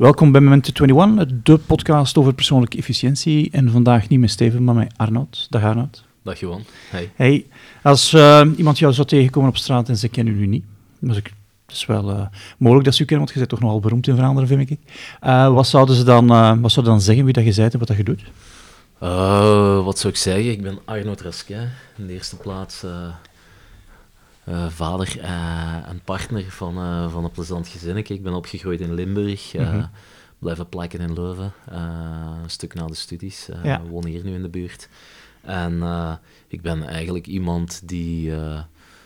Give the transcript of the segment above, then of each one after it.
Welkom bij Memento 21, de podcast over persoonlijke efficiëntie. En vandaag niet met Steven, maar met Arnoud. Dag Arnoud. Dag Johan. Hey. Hey, als uh, iemand jou zou tegenkomen op straat en ze kennen u niet, ik, het is wel uh, mogelijk dat ze u kennen, want je bent toch nogal beroemd in Vlaanderen, vind ik. Uh, wat zouden ze dan, wat zouden dan zeggen wie dat je bent en wat dat je doet? wat zou ik zeggen? Ik ben Arnoud Rasquin. In de eerste plaats vader en partner van, van een plezant gezin. Ik ben opgegroeid in Limburg. Mm -hmm. Blijven plakken in Leuven. een stuk na de studies. Ja. woon hier nu in de buurt. En ik ben eigenlijk iemand die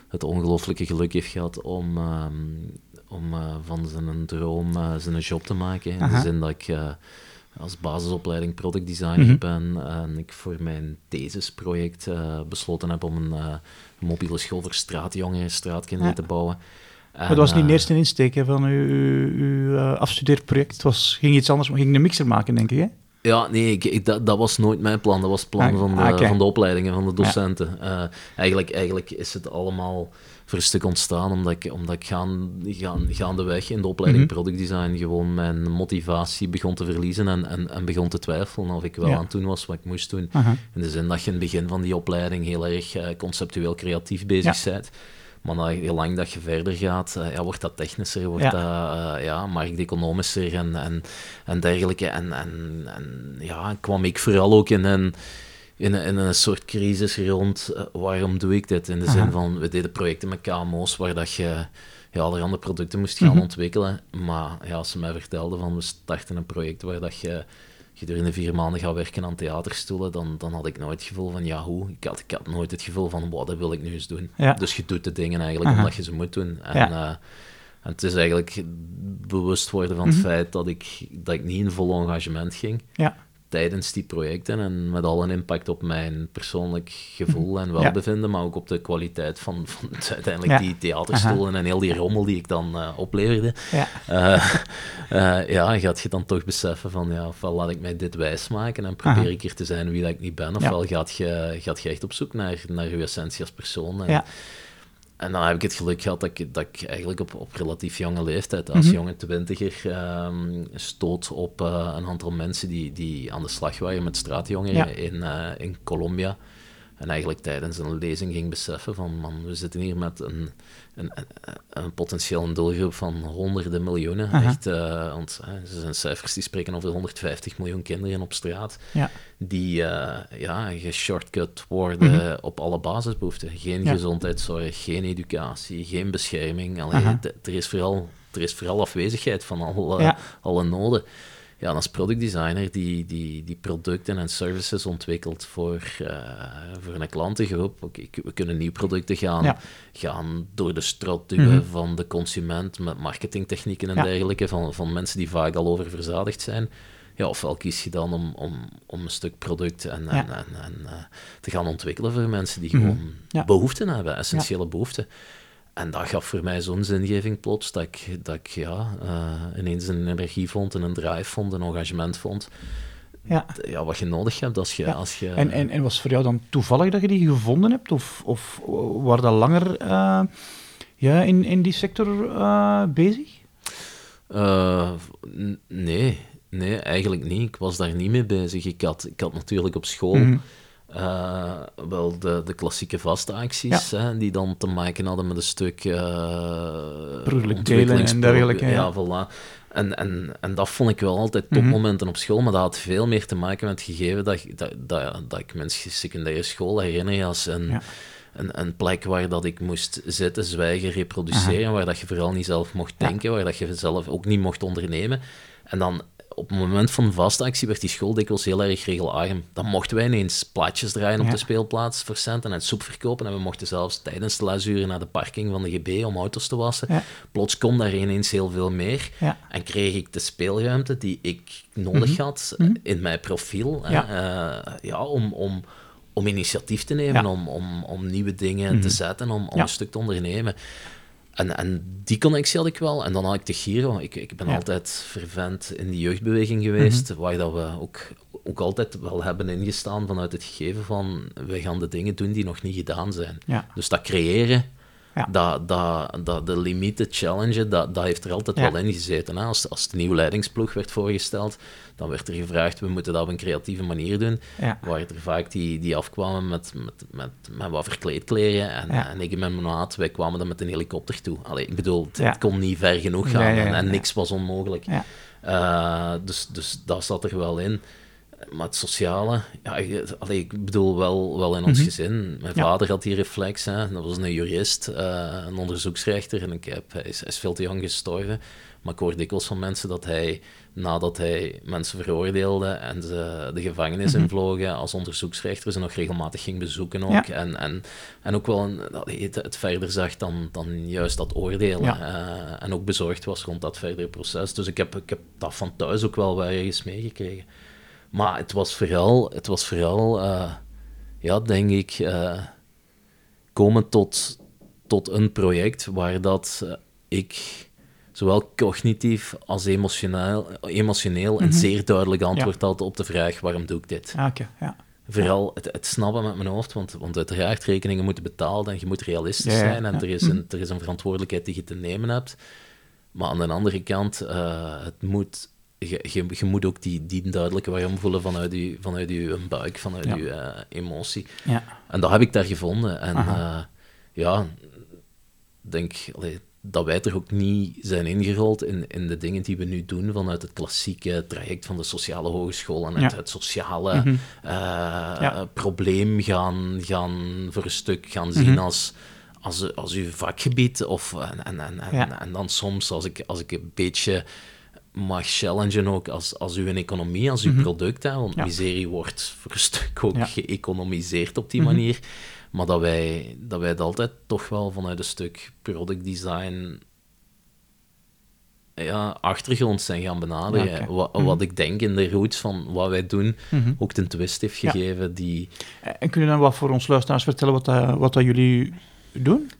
het ongelooflijke geluk heeft gehad om, um, om van zijn droom zijn job te maken. In Aha. de zin dat ik als basisopleiding product designer mm -hmm. ben en ik voor mijn thesisproject besloten heb om een mobiele school voor straatjongeren, straatkinderen ja. te bouwen. En, dat was niet de eerste insteek hè, van uw, uw, uw afstudeerproject. Het was, ging iets anders, ging een mixer maken, denk ik, hè? Ja, nee, ik, ik, dat, dat, was nooit mijn plan. Dat was het plan ah, van, de, okay. van de opleidingen, van de docenten. Ja. Uh, eigenlijk, eigenlijk is het allemaal voor een stuk ontstaan omdat ik, omdat ik gaan, gaan, gaandeweg in de opleiding -hmm. product design gewoon mijn motivatie begon te verliezen en, en, en begon te twijfelen of ik wel ja. aan het doen was wat ik moest doen. Uh -huh. In de zin dat je in het begin van die opleiding heel erg uh, conceptueel creatief bezig ja. bent. Maar na heel lang dat je verder gaat, uh, ja, wordt dat technischer, wordt ja. dat uh, ja, markteconomischer en, en, en dergelijke. En, en, en ja, kwam ik vooral ook in een, in, in een soort crisis rond, uh, waarom doe ik dit? In de Aha. zin van, we deden projecten met KMO's waar dat je ja, allerhande producten moest gaan mm -hmm. ontwikkelen. Maar ja, als ze mij vertelden van, we starten een project waar dat je gedurende vier maanden ga werken aan theaterstoelen, dan, dan had ik nooit het gevoel van, ja, hoe? Ik had, ik had nooit het gevoel van, wat dat wil ik nu eens doen. Ja. Dus je doet de dingen eigenlijk Aha. omdat je ze moet doen. En, ja. uh, en het is eigenlijk bewust worden van het mm -hmm. feit dat ik, dat ik niet in vol engagement ging. Ja tijdens die projecten en met al een impact op mijn persoonlijk gevoel en welbevinden, ja. maar ook op de kwaliteit van, van uiteindelijk ja. die theaterstoelen Aha. en heel die rommel die ik dan uh, opleverde. Ja. Uh, uh, ja, gaat je dan toch beseffen van, ja, ofwel laat ik mij dit wijsmaken en probeer Aha. ik hier te zijn wie dat ik niet ben, ofwel gaat, je, gaat je echt op zoek naar, naar je essentie als persoon. En, en dan heb ik het geluk gehad dat ik, dat ik eigenlijk op, op relatief jonge leeftijd, als mm -hmm. jonge twintiger, um, stoot op uh, een aantal mensen die, die aan de slag waren met straatjongeren ja. in, uh, in Colombia. En eigenlijk tijdens een lezing ging beseffen van, man, we zitten hier met een, een, een, potentieel doelgroep van honderden miljoenen. Echt, uh, want uh, er zijn cijfers die spreken over 150 miljoen kinderen op straat, ja. die uh, ja, geshortcut worden -hmm. op alle basisbehoeften. Geen ja. gezondheidszorg, geen educatie, geen bescherming. Allee, er, is vooral, er is vooral afwezigheid van ja. alle noden ja, als productdesigner die, die, die producten en services ontwikkelt voor, uh, voor een klantengroep. Okay, we kunnen nieuwe producten gaan, ja. gaan door de strot duwen mm -hmm. van de consument met marketingtechnieken en ja. dergelijke, van, van mensen die vaak al oververzadigd zijn. Ja, ofwel kies je dan om, om, om een stuk product en, en, en, en uh, te gaan ontwikkelen voor mensen die gewoon mm -hmm. behoeften hebben, essentiële behoeften. En dat gaf voor mij zo'n zingeving plots, dat ik, dat ik ja, uh, ineens een energie vond en een drive vond, een engagement vond. Ja. ja, wat je nodig hebt als je... Ja. Als je en, en, en was het voor jou dan toevallig dat je die gevonden hebt? Of, of waar dat langer uh, ja, in, in die sector uh, bezig? nee, nee, eigenlijk niet. Ik was daar niet mee bezig. Ik had, ik had natuurlijk op school... Mm -hmm uh, wel de, de klassieke vaste acties, ja. hè, die dan te maken hadden met een stuk uh, en dergelijke. Ja, ja. Voilà. En, en, en dat vond ik wel altijd topmomenten mm -hmm. op school, maar dat had veel meer te maken met het gegeven dat, dat, dat, dat ik mensen secundaire school herinner als een, ja. een, een, plek waar dat ik moest zitten, zwijgen, reproduceren, Aha. waar dat je vooral niet zelf mocht denken, waar dat je zelf ook niet mocht ondernemen. En dan op het moment van vaste actie werd die school dikwijls heel erg regelarm. Dan mochten wij ineens plaatjes draaien op ja. de speelplaats voor centen en soep verkopen. En we mochten zelfs tijdens de lesuren naar de parking van de GB om auto's te wassen. Ja. Plots kon daar ineens heel veel meer. Ja. En kreeg ik de speelruimte die ik nodig mm -hmm. had mm -hmm. in mijn profiel. Ja. Uh, ja, om, om, om initiatief te nemen, om, om, om nieuwe dingen mm -hmm. te zetten, om, om een stuk te ondernemen. En, en die connectie had ik wel. En dan had ik de Giro. Ik, ik ben ja. altijd fervent in die jeugdbeweging geweest, mm -hmm. waar dat we ook, ook altijd wel hebben ingestaan vanuit het gegeven van we gaan de dingen doen die nog niet gedaan zijn. Ja. Dus dat creëren dat, dat, dat de limieten challengen, dat, dat heeft er altijd wel in gezeten. Hè? Als, als de nieuwe leidingsploeg werd voorgesteld, dan werd er gevraagd, we moeten dat op een creatieve manier doen. Ja. Waar er vaak die, die afkwamen met, met, met, met wat verkleedkleren. En, en ik en mijn maat, wij kwamen dan met een helikopter toe. Allee, ik bedoel, het, kon niet ver genoeg gaan en, en, niks was onmogelijk. Uh, dus, dus dat zat er wel in. Maar het sociale, ja, ik bedoel wel, wel in ons mhm. gezin. Mijn vader had die reflex, hè. dat was een jurist, uh, een onderzoeksrechter. En ik heb, hij, is, hij is veel te jong gestorven. Maar ik hoor dikwijls van mensen dat hij, nadat hij mensen veroordeelde en ze de gevangenis mm invlogen als onderzoeksrechter, ze nog regelmatig ging bezoeken ook. En, en, en ook wel een, dat het, het verder zag dan, dan juist dat oordelen. Uh, en ook bezorgd was rond dat verdere proces. Dus ik heb, ik heb dat van thuis ook wel ergens meegekregen. Maar het was vooral, het was vooral uh, ja, denk ik, uh, komen tot, tot een project waar dat ik zowel cognitief als emotioneel, emotioneel een mhm. zeer duidelijk antwoord had op de vraag waarom doe ik dit. Ah, okay, ja. Vooral het, het, snappen met mijn hoofd, want, want uiteraard rekeningen moeten betaald en je moet realistisch zijn en er, is een, mhm. er is een verantwoordelijkheid die je te nemen hebt. Maar aan de andere kant, uh, het moet, je, je, je, moet ook die, die duidelijke waarom voelen vanuit je, vanuit je buik, vanuit je uh, emotie. Ja. En dat heb ik daar gevonden. En uh, ja, denk, allee, dat wij er ook niet zijn ingerold in, in de dingen die we nu doen vanuit het klassieke traject van de sociale hogeschool en het, het sociale mhm. eh, probleem gaan, gaan voor een stuk gaan zien mhm. als, als, als uw vakgebied. Of, en, en, en, en, dan soms, als ik, als ik een beetje mag challengen ook als, als uw economie, als uw mhm. product, hè, want miserie wordt voor een stuk ook geëconomiseerd op die manier. Maar dat wij, dat wij het altijd toch wel vanuit een stuk product design ja, achtergrond zijn gaan benaderen. wat, wat, mhm. ik denk in de roots van wat wij doen mhm. ook de twist heeft gegeven. Die... En kun je dan wat voor ons luisteraars vertellen wat, dat, wat dat jullie doen?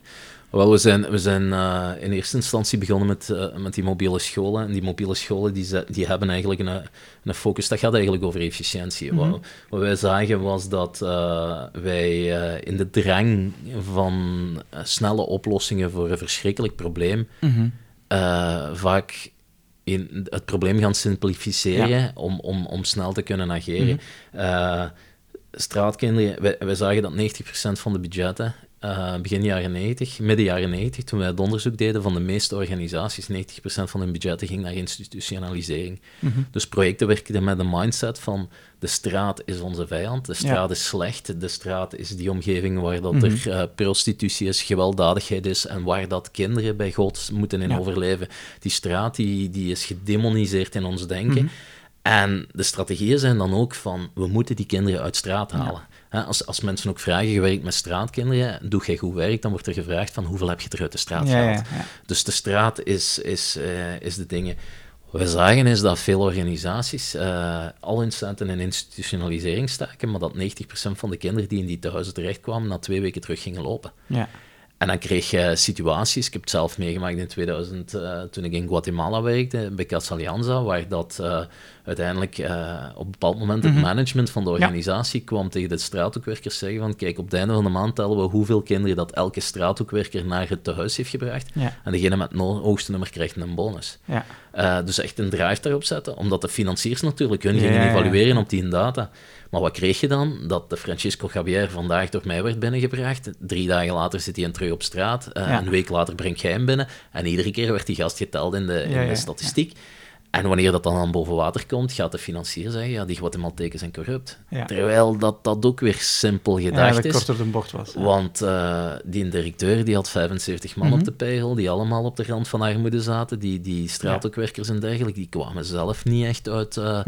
Wel, we zijn, we zijn uh, in eerste instantie begonnen met, uh, met die mobiele scholen. En die mobiele scholen die, die hebben eigenlijk een, een focus, dat gaat eigenlijk over efficiëntie. Mm -hmm. wat, wat, wij zagen was dat uh, wij in de drang van snelle oplossingen voor een verschrikkelijk probleem mm -hmm. vaak in het probleem gaan simplificeren ja. om, om, om snel te kunnen ageren. Mm -hmm. straatkinderen, wij, wij zagen dat 90% van de budgetten uh, begin jaren 90, midden jaren 90, toen wij het onderzoek deden van de meeste organisaties, 90% van hun budgetten ging naar institutionalisering. Mhm. Dus projecten werkten met een mindset van de straat is onze vijand, de straat is slecht, de straat is die omgeving waar dat er uh, prostitutie is, gewelddadigheid is en waar dat kinderen bij God moeten in overleven. Die straat die, die is gedemoniseerd in ons denken. Mhm. En de strategieën zijn dan ook van, we moeten die kinderen uit straat halen. Als, als mensen ook vragen, je werkt met straatkinderen, doe jij goed werk, dan wordt er gevraagd van hoeveel heb je er uit de straat gehaald. dus de straat is, is, uh, is de dingen. Wat we zagen is dat veel organisaties uh, al hun centen in institutionalisering staken, maar dat 90% van de kinderen die in die tehuizen terechtkwamen, na twee weken terug gingen lopen. Ja. En dan kreeg je situaties, ik heb het zelf meegemaakt in 2000, uh, toen ik in Guatemala werkte, bij Casa Alianza, waar dat uh, uiteindelijk uh, op een bepaald moment het mhm. management van de organisatie kwam tegen de straathoekwerkers zeggen van kijk, op het einde van de maand tellen we hoeveel kinderen dat elke straathoekwerker naar het tehuis heeft gebracht. En degene met het hoogste nummer krijgt een bonus. Ja. dus echt een drive daarop zetten, omdat de financiers natuurlijk hun gingen evalueren op die data. Maar wat kreeg je dan? Dat de Francisco Javier vandaag door mij werd binnengebracht. Drie dagen later zit hij terug op straat. Uh, Een week later brengt jij hem binnen. En iedere keer werd die gast geteld in de, in de statistiek. En wanneer dat dan aan boven water komt, gaat de financier zeggen, ja, die Guatemalteken zijn corrupt. Terwijl dat, dat ook weer simpel gedacht ja, is. korter de bocht was. Want uh, die directeur die had 75 man op mhm. de pegel, die allemaal op de rand van armoede zaten. Die, die straathoekwerkers en dergelijke, die kwamen zelf niet echt uit uh,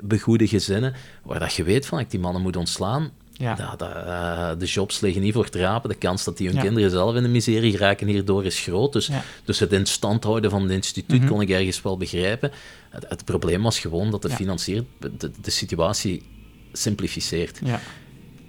begoede gezinnen. Waar dat je weet van, ik die mannen moet ontslaan, ja. uh, de jobs liggen niet voor het rapen. De kans dat die hun kinderen zelf in de miserie geraken hierdoor is groot. Dus, dus het in stand houden van het instituut mhm. kon ik ergens wel begrijpen. Het, het, probleem was gewoon dat de financier de, de situatie simplificeert.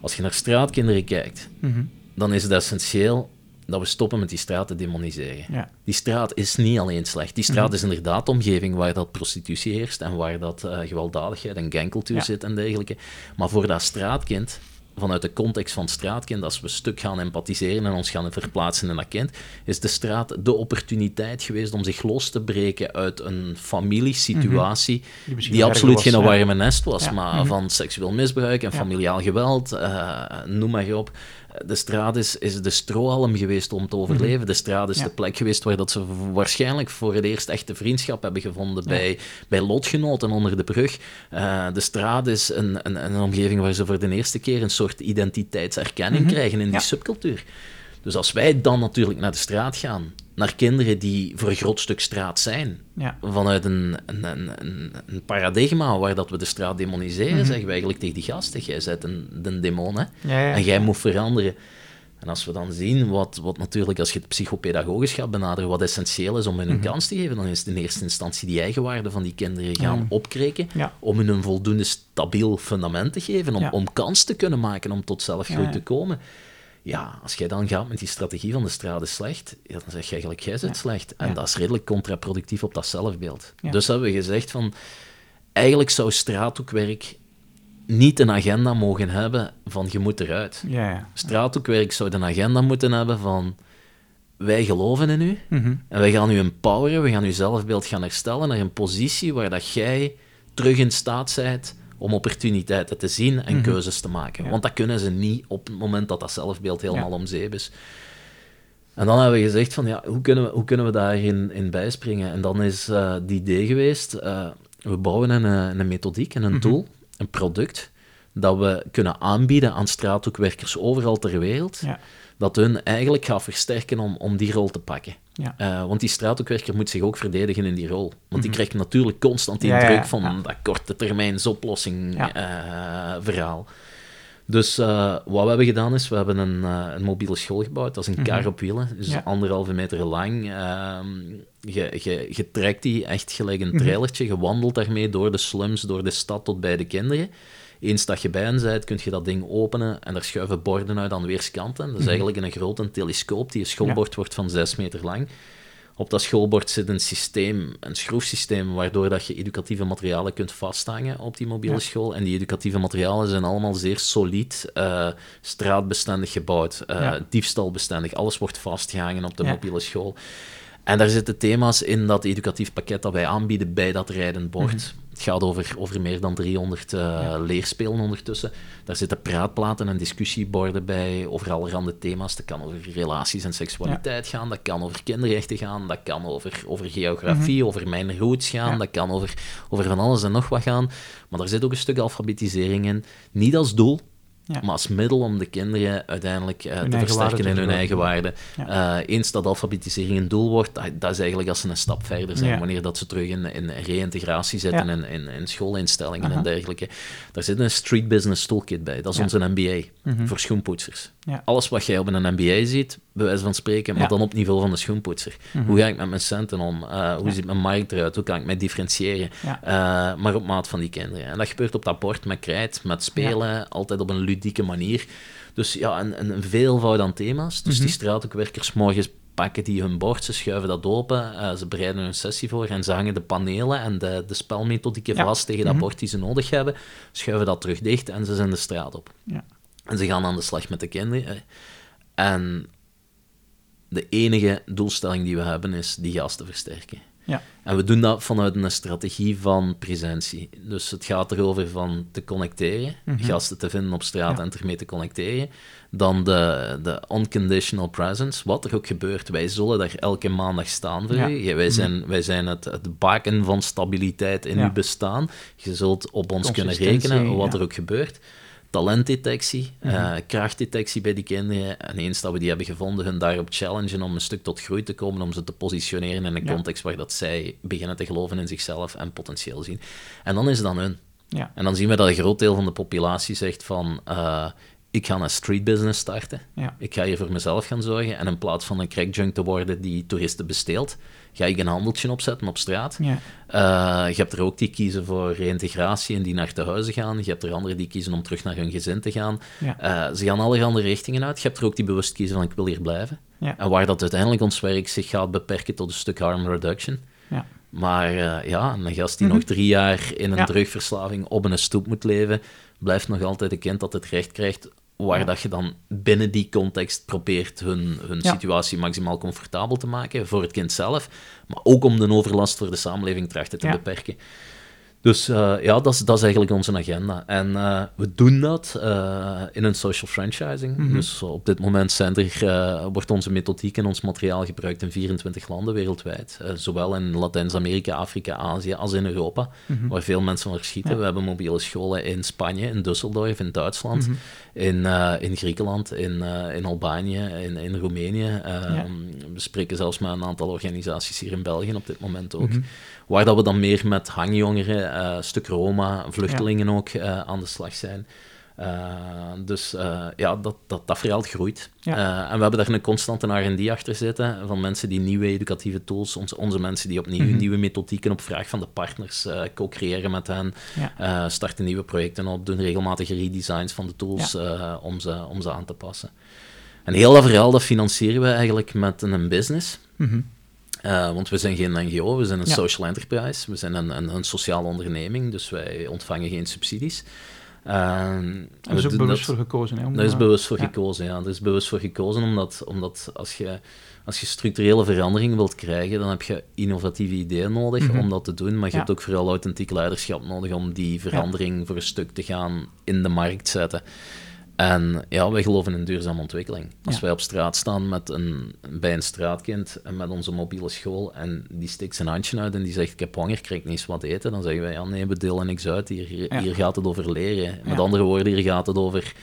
Als je naar straatkinderen kijkt, mhm. dan is het essentieel dat we stoppen met die straat te demoniseren. Die straat is niet alleen slecht. Die straat mhm. is inderdaad de omgeving waar dat prostitutie heerst en waar dat uh, gewelddadigheid en gangcultuur zit en dergelijke. Maar voor dat straatkind vanuit de context van straatkind, als we stuk gaan empathiseren en ons gaan verplaatsen in dat kind, is de straat de opportuniteit geweest om zich los te breken uit een familiesituatie mhm. die, absoluut geen warme nest was, maar mhm. van seksueel misbruik en familiaal geweld, uh, noem maar op de straat is, is de strohalm geweest om te overleven. Mhm. De straat is de plek geweest waar dat ze waarschijnlijk voor het eerst echte vriendschap hebben gevonden bij, bij lotgenoten onder de brug. Uh, de straat is een, een, een, omgeving waar ze voor de eerste keer een soort identiteitserkenning mhm. krijgen in die subcultuur. Dus als wij dan natuurlijk naar de straat gaan, naar kinderen die voor een groot stuk straat zijn, ja. vanuit een, een, een, een, paradigma waar dat we de straat demoniseren, mhm. zeggen we eigenlijk tegen die gasten, jij bent een, een demon, hè? en jij moet veranderen. En als we dan zien wat, wat natuurlijk, als je het psychopedagogisch gaat benaderen, wat essentieel is om hun een mhm. kans te geven, dan is het in eerste instantie die eigenwaarde van die kinderen gaan mm. opkreken, om hun een voldoende stabiel fundament te geven, om, om kans te kunnen maken om tot zelfgroei te komen. Ja, als jij dan gaat met die strategie van de straat is slecht, ja, dan zeg je eigenlijk, jij zit slecht. En dat is redelijk contraproductief op dat zelfbeeld. Dus hebben we gezegd van, eigenlijk zou straathoekwerk niet een agenda mogen hebben van je moet eruit. Straathoekwerk zou een agenda moeten hebben van wij geloven in u mhm. en wij gaan u empoweren, we gaan uw zelfbeeld gaan herstellen naar een positie waar dat jij terug in staat bent om opportuniteiten te zien en mhm. keuzes te maken. Want dat kunnen ze niet op het moment dat dat zelfbeeld helemaal om zeep is. En dan hebben we gezegd van, ja, hoe kunnen we, hoe kunnen we daarin in bijspringen? En dan is uh, die idee geweest, uh, we bouwen een, een methodiek en een mhm. tool, een product, dat we kunnen aanbieden aan straathoekwerkers overal ter wereld, ja. dat hun eigenlijk gaat versterken om, om die rol te pakken. Ja. Uh, want die straathoekwerker moet zich ook verdedigen in die rol. Want die mhm. krijgt natuurlijk constant die druk van dat korte termijns oplossing uh, verhaal. Dus uh, wat we hebben gedaan is, we hebben een, een mobiele school gebouwd. Dat is een kar op wielen, dus anderhalve meter lang. Ehm, je, je, je trekt die echt gelijk een mhm. trailertje, je wandelt daarmee door de slums, door de stad tot bij de kinderen. Eens dat je bij hen bent, kun je dat ding openen en er schuiven borden uit aan weerskanten. Dat is mhm. eigenlijk een grote telescoop die een schoolbord wordt van 6 meter lang. Op dat schoolbord zit een systeem, een schroefsysteem, waardoor dat je educatieve materialen kunt vasthangen op die mobiele school. En die educatieve materialen zijn allemaal zeer solid, uh, straatbestendig gebouwd, uh, diefstalbestendig. Alles wordt vastgehangen op de mobiele school. En daar zitten thema's in dat educatief pakket dat wij aanbieden bij dat rijdend bord. Mhm. Het gaat over, over meer dan 300 uh, ja. leerspelen ondertussen. Daar zitten praatplaten en discussieborden bij over allerhande thema's. Dat kan over relaties en seksualiteit gaan, dat kan over kinderrechten gaan, dat kan over, over geografie, mhm. over mijn roots gaan, dat kan over, over van alles en nog wat gaan. Maar daar zit ook een stuk alfabetisering in. Niet als doel, maar als middel om de kinderen uiteindelijk uh, te versterken in hun eigen waarde. Uh, eens dat alfabetisering een doel wordt, dat, is eigenlijk als ze een stap verder zijn, wanneer dat ze terug in, in reïntegratie zitten in, in, in, schoolinstellingen en dergelijke. Daar zit een street business toolkit bij, dat is onze MBA mhm. voor schoenpoetsers. Alles wat jij op een MBA ziet, bij wijze van spreken, maar dan op niveau van de schoenpoetser. Mhm. Hoe ga ik met mijn centen om? Uh, hoe ziet mijn markt eruit? Hoe kan ik mij differentiëren? maar op maat van die kinderen. En dat gebeurt op dat bord met krijt, met spelen, altijd op een ludieke manier. Dus ja, een, een veelvoud aan thema's. Dus die mhm. straathoekwerkers morgens pakken die hun bord, ze schuiven dat open, uh, ze bereiden hun sessie voor en ze hangen de panelen en de, de spelmethodieken vast tegen dat mhm. bord die ze nodig hebben, schuiven dat terug dicht en ze zijn de straat op. Ja. En ze gaan aan de slag met de kinderen. En de enige doelstelling die we hebben is die gasten versterken. Ja. En we doen dat vanuit een strategie van presentie. Dus het gaat erover van te connecteren, mhm. gasten te vinden op straat en ermee te connecteren. Dan de, de unconditional presence, wat er ook gebeurt. Wij zullen daar elke maandag staan voor u. Wij mhm. zijn, wij zijn het, het baken van stabiliteit in uw bestaan. Je zult op ons kunnen rekenen, wat er ook gebeurt talentdetectie, uh, krachtdetectie bij die kinderen. En eens dat we die hebben gevonden, hun daarop challengen om een stuk tot groei te komen, om ze te positioneren in een context waar dat zij beginnen te geloven in zichzelf en potentieel zien. En dan is het dan hun. Ja. En dan zien we dat een groot deel van de populatie zegt van... Uh, ik ga een street business starten. Ja. Ik ga hier voor mezelf gaan zorgen. En in plaats van een crackjunk te worden die toeristen besteelt, ga ik een handeltje opzetten op straat. Ja. Uh, je hebt er ook die kiezen voor reïntegratie en die naar te huizen gaan. Je hebt er anderen die kiezen om terug naar hun gezin te gaan. Ja. Uh, ze gaan allerhande richtingen uit. Je hebt er ook die bewust kiezen van ik wil hier blijven. Ja. En waar dat uiteindelijk ons werk zich gaat beperken tot een stuk harm reduction. Ja. Maar uh, ja, een gast die mhm. nog drie jaar in een drugverslaving op een stoep moet leven, blijft nog altijd een kind dat het recht krijgt waar dat je dan binnen die context probeert hun, hun situatie maximaal comfortabel te maken voor het kind zelf, maar ook om de overlast voor de samenleving trachten te beperken. Dus uh, ja, dat is, dat is eigenlijk onze agenda. En uh, we doen dat uh, in een social franchising. Mm -hmm. Dus op dit moment zijn er, wordt onze methodiek en ons materiaal gebruikt in 24 landen wereldwijd. zowel in Latijns-Amerika, Afrika, Azië als in Europa, mm -hmm. waar veel mensen van schieten. Ja. We hebben mobiele scholen in Spanje, in Düsseldorf, in Duitsland, mm -hmm. In, in Griekenland, in, in Albanië, in, in Roemenië. Ja. We spreken zelfs met een aantal organisaties hier in België op dit moment ook. Waar dat we dan meer met hangjongeren, uh, stuk Roma, vluchtelingen ook uh, aan de slag zijn. Uh, dus ja, dat, dat, dat veld groeit. Ja. en we hebben daar een constante R&D achter zitten van mensen die nieuwe educatieve tools, onze, onze mensen die opnieuw mm -hmm. nieuwe methodieken op vraag van de partners co-creëren met hen, ja. starten nieuwe projecten op, doen regelmatige redesigns van de tools ja. om, ze, om ze aan te passen. En heel dat verhaal dat financieren we eigenlijk met een business. Mm -hmm. Uh, want we zijn geen NGO, we zijn een social enterprise, we zijn een, een, een, sociale onderneming, dus wij ontvangen geen subsidies. Uh, daar is ook bewust voor gekozen. Hè, daar is bewust voor ja. gekozen, ja. Daar is bewust voor gekozen, omdat, omdat als, je, als je structurele verandering wilt krijgen, dan heb je innovatieve ideeën nodig mm -hmm. om dat te doen, maar je ja. hebt ook vooral authentiek leiderschap nodig om die verandering voor een stuk te gaan in de markt zetten. En ja, wij geloven in duurzame ontwikkeling. Als wij op straat staan met een, bij een straatkind en met onze mobiele school en die steekt zijn handje uit en die zegt ik heb honger, krijg ik niet eens wat eten, dan zeggen wij ja nee, we delen niks uit, hier, hier gaat het over leren. Met andere woorden, hier gaat het over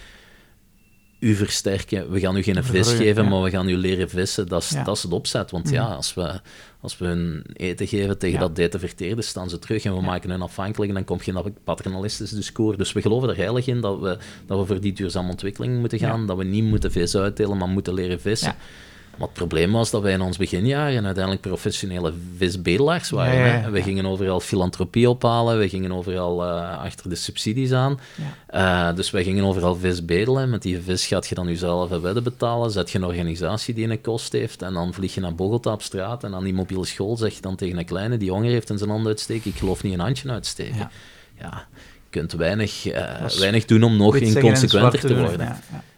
u versterken. We gaan u geen vis geven, maar we gaan u leren vissen. Dat is, dat is het opzet. Want ja, als we, als we hun eten geven tegen dat dat verteerde, staan ze terug en we maken hen afhankelijk. En dan kom je in dat paternalistisch discours. Dus we geloven er heilig in dat we, dat we voor die duurzame ontwikkeling moeten gaan. Dat we niet moeten vis uitdelen, maar moeten leren vissen. Maar het probleem was dat wij in ons beginjaren uiteindelijk professionele visbedelaars waren. Ja, ja, ja. We gingen overal filantropie ophalen, we gingen overal uh, achter de subsidies aan. Uh, dus wij gingen overal vis bedelen. Met die vis gaat je dan jezelf een wedden betalen, zet je een organisatie die een kost heeft en dan vlieg je naar Bogota op straat en aan die mobiele school zeg je dan tegen een kleine die honger heeft en zijn hand uitsteken, ik geloof niet een handje uitsteken. Ja, je kunt weinig, uh, weinig doen om nog inconsequenter te worden.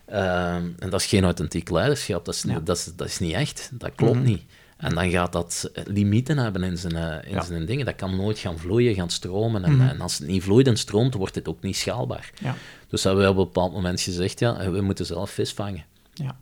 Ehm, en dat is geen authentiek leiderschap, dat is, niet, dat is, dat is niet echt, dat klopt mhm. niet. En dan gaat dat limieten hebben in zijn, uh, in zijn dingen. Dat kan nooit gaan vloeien, gaan stromen. En, mhm. en, als het niet vloeit en stroomt, wordt het ook niet schaalbaar. Ja. Dus hebben we op een bepaald moment gezegd, ja, we moeten zelf vis vangen. Ja.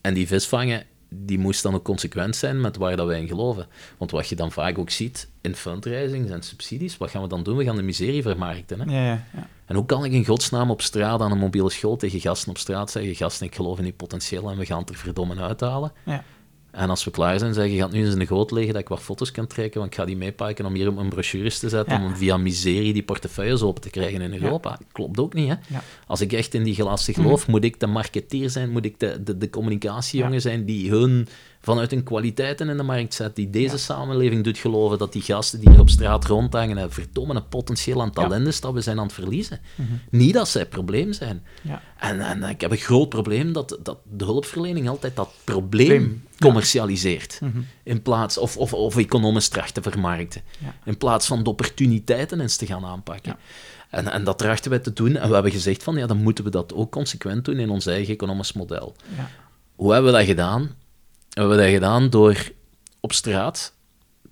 En die vis vangen, die moest dan ook consequent zijn met waar dat wij in geloven. Want wat je dan vaak ook ziet in fundraisings en subsidies, wat gaan we dan doen? We gaan de miserie vermarkten. Hè? Ja, ja, ja. En hoe kan ik in godsnaam op straat aan een mobiele school tegen gasten op straat zeggen, gasten, ik geloof in die potentieel en we gaan het er verdomme uithalen. Ja. En als we klaar zijn, zeggen, je gaat nu eens in de goot liggen dat ik wat foto's kan trekken, want ik ga die meepakken om hier op mijn brochures te zetten, om via miserie die portefeuilles open te krijgen in Europa. Klopt ook niet, hè? Als ik echt in die glazen geloof, mhm. moet ik de marketeer zijn, moet ik de, de, de communicatiejongen zijn die hun vanuit hun kwaliteiten in de markt zet, die deze samenleving doet geloven dat die gasten die hier op straat rondhangen, een verdomme een potentieel aan talent is dat we zijn aan het verliezen. Mhm. Niet dat zij het probleem zijn. Ja. En, en ik heb een groot probleem dat, dat de hulpverlening altijd dat probleem commercialiseert. Mhm. In plaats, of, of, of economisch tracht te vermarkten. In plaats van de opportuniteiten eens te gaan aanpakken. En, en dat trachten wij te doen. En we hebben gezegd van, ja, dan moeten we dat ook consequent doen in ons eigen economisch model. Hoe hebben we dat gedaan? We hebben dat gedaan door op straat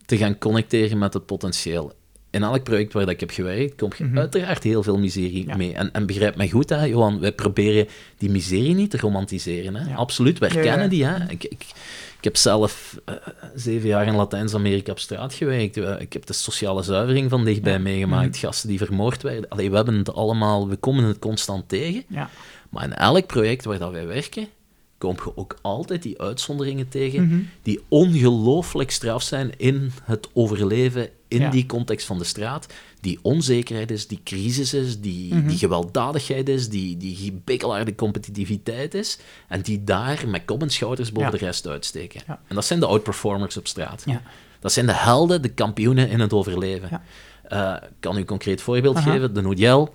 te gaan connecteren met het potentieel. In elk project waar ik heb gewerkt, kom je mhm. uiteraard heel veel miserie mee. En, en begrijp mij goed, hè, Johan, wij proberen die miserie niet te romantiseren. Hè. Absoluut, wij kennen die. Hè. Ik, ik, ik heb zelf uh, zeven jaar in Latijns-Amerika op straat gewerkt. ik heb de sociale zuivering van dichtbij meegemaakt. Mhm. Gasten die vermoord werden. Allee, we hebben het allemaal, we komen het constant tegen. Maar in elk project waar dat wij werken, kom je ook altijd die uitzonderingen tegen mhm. die ongelooflijk straf zijn in het overleven in die context van de straat. Die onzekerheid is, die crisis is, die, mhm. die gewelddadigheid is, die, die competitiviteit is. En die daar met kop en schouders boven de rest uitsteken. En dat zijn de outperformers op straat. Dat zijn de helden, de kampioenen in het overleven. Uh, ik kan u een concreet voorbeeld geven. De Nodiel,